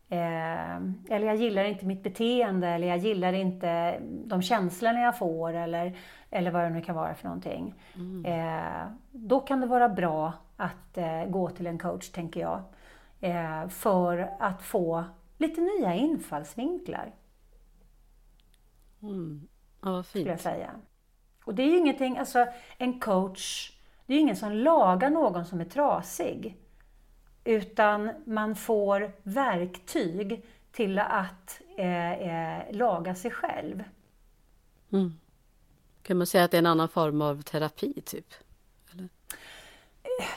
Eh, eller jag gillar inte mitt beteende eller jag gillar inte de känslorna jag får eller, eller vad det nu kan vara för någonting. Mm. Eh, då kan det vara bra att gå till en coach, tänker jag. Eh, för att få lite nya infallsvinklar. Mm. Ja, vad fint. jag säga. Och det är ju ingenting, alltså en coach, det är ju ingen som lagar någon som är trasig utan man får verktyg till att eh, eh, laga sig själv. Mm. Kan man säga att det är en annan form av terapi, typ?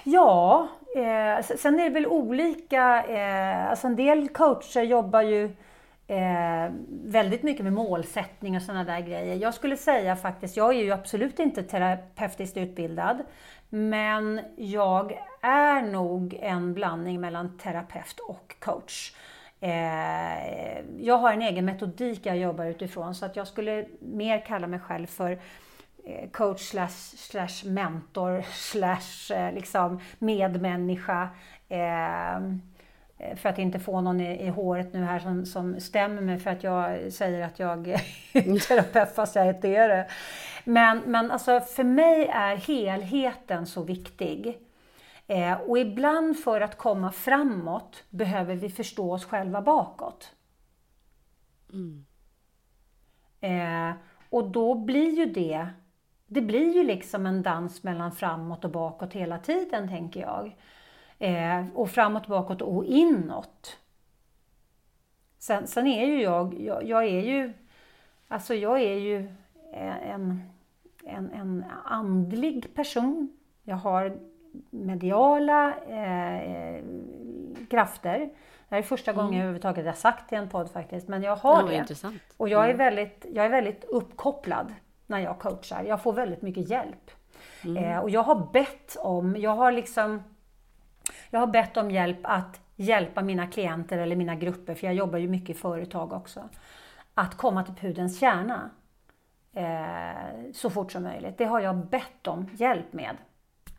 Ja, eh, sen är det väl olika. Eh, alltså en del coacher jobbar ju eh, väldigt mycket med målsättning och sådana där grejer. Jag skulle säga faktiskt, jag är ju absolut inte terapeutiskt utbildad, men jag är nog en blandning mellan terapeut och coach. Eh, jag har en egen metodik jag jobbar utifrån så att jag skulle mer kalla mig själv för coach slash, slash mentor slash eh, liksom medmänniska. För att inte få någon i, i håret nu här som, som stämmer mig för att jag säger att jag är terapeut fast jag inte är det. Men, men alltså för mig är helheten så viktig. Eh, och ibland för att komma framåt behöver vi förstå oss själva bakåt. Mm. Eh, och då blir ju det, det blir ju liksom en dans mellan framåt och bakåt hela tiden, tänker jag. Eh, och framåt, bakåt och inåt. Sen, sen är ju jag, jag, jag, är ju, alltså jag är ju en, en, en andlig person. Jag har mediala eh, krafter. Det här är första gången mm. jag överhuvudtaget har sagt det i en podd faktiskt, men jag har det. Intressant. Och jag är, mm. väldigt, jag är väldigt uppkopplad när jag coachar. Jag får väldigt mycket hjälp. Mm. Eh, och jag har bett om, jag har liksom, jag har bett om hjälp att hjälpa mina klienter eller mina grupper, för jag jobbar ju mycket i företag också, att komma till pudens kärna eh, så fort som möjligt. Det har jag bett om hjälp med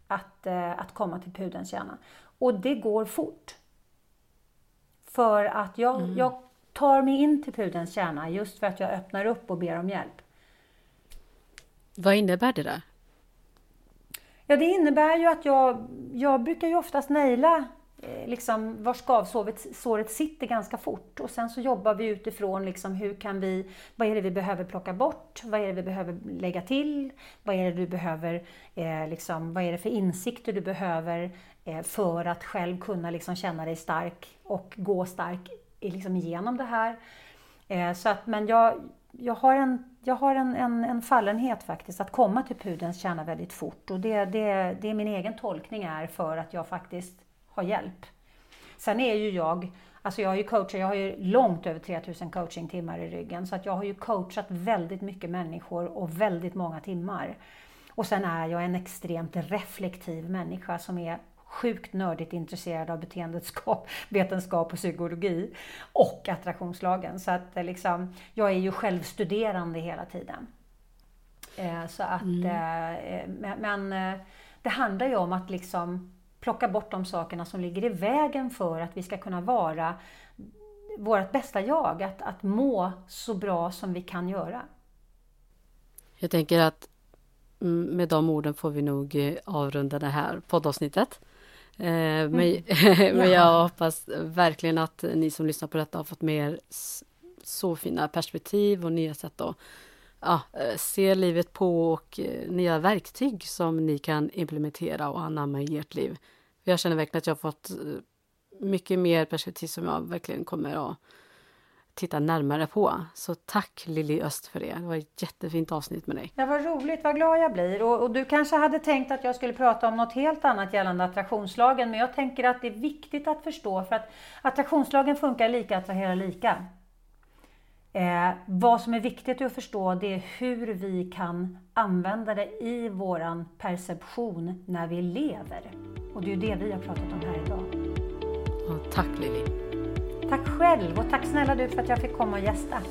att, eh, att komma till pudelns kärna. Och det går fort. För att jag, mm. jag tar mig in till pudelns kärna just för att jag öppnar upp och ber om hjälp. Vad innebär det då? Ja, det innebär ju att jag, jag brukar ju oftast naila eh, liksom, var skavsåret sitter ganska fort. Och sen så jobbar vi utifrån liksom, hur kan vi, vad är det vi behöver plocka bort? Vad är det vi behöver lägga till? Vad är det du behöver, eh, liksom, vad är det för insikter du behöver eh, för att själv kunna liksom, känna dig stark och gå stark liksom, igenom det här? Eh, så att, men jag, jag har, en, jag har en, en, en fallenhet faktiskt att komma till pudelns kärna väldigt fort och det, det, det är min egen tolkning är för att jag faktiskt har hjälp. Sen är ju jag, alltså jag har ju coachat, jag har ju långt över 3000 coachingtimmar i ryggen, så att jag har ju coachat väldigt mycket människor och väldigt många timmar. Och sen är jag en extremt reflektiv människa som är sjukt nördigt intresserad av beteendevetskap, vetenskap och psykologi och attraktionslagen. Så att eh, liksom, jag är ju självstuderande hela tiden. Eh, så att, mm. Eh, men det handlar ju om att liksom plocka bort de sakerna som ligger i vägen för att vi ska kunna vara vårt bästa jag, att, att må så bra som vi kan göra. Jag tänker att mm, med de orden får vi nog avrunda det här poddavsnittet. Eh, men, mm. men jag hoppas verkligen att ni som lyssnar på detta har fått med er så fina perspektiv och nya sätt att, ja, eh, ser livet på och eh, nya verktyg som ni kan implementera och anamma i ert liv. Jag känner verkligen att jag har fått mycket mer perspektiv som jag verkligen kommer att titta närmare på. Så tack Lilly Öst för det. Det var ett jättefint avsnitt med dig. Ja, vad roligt, vad glad jag blir. Och, och, du kanske hade tänkt att jag skulle prata om något helt annat gällande attraktionslagen, men jag tänker att det är viktigt att förstå för att attraktionslagen funkar lika, attraherar lika. Eh, vad som är viktigt att förstå det är hur vi kan använda det i våran perception när vi lever. Och det är ju det vi har pratat om här idag. Ja, tack Lili. Tack själv och tack snälla du för att jag fick komma och gästa.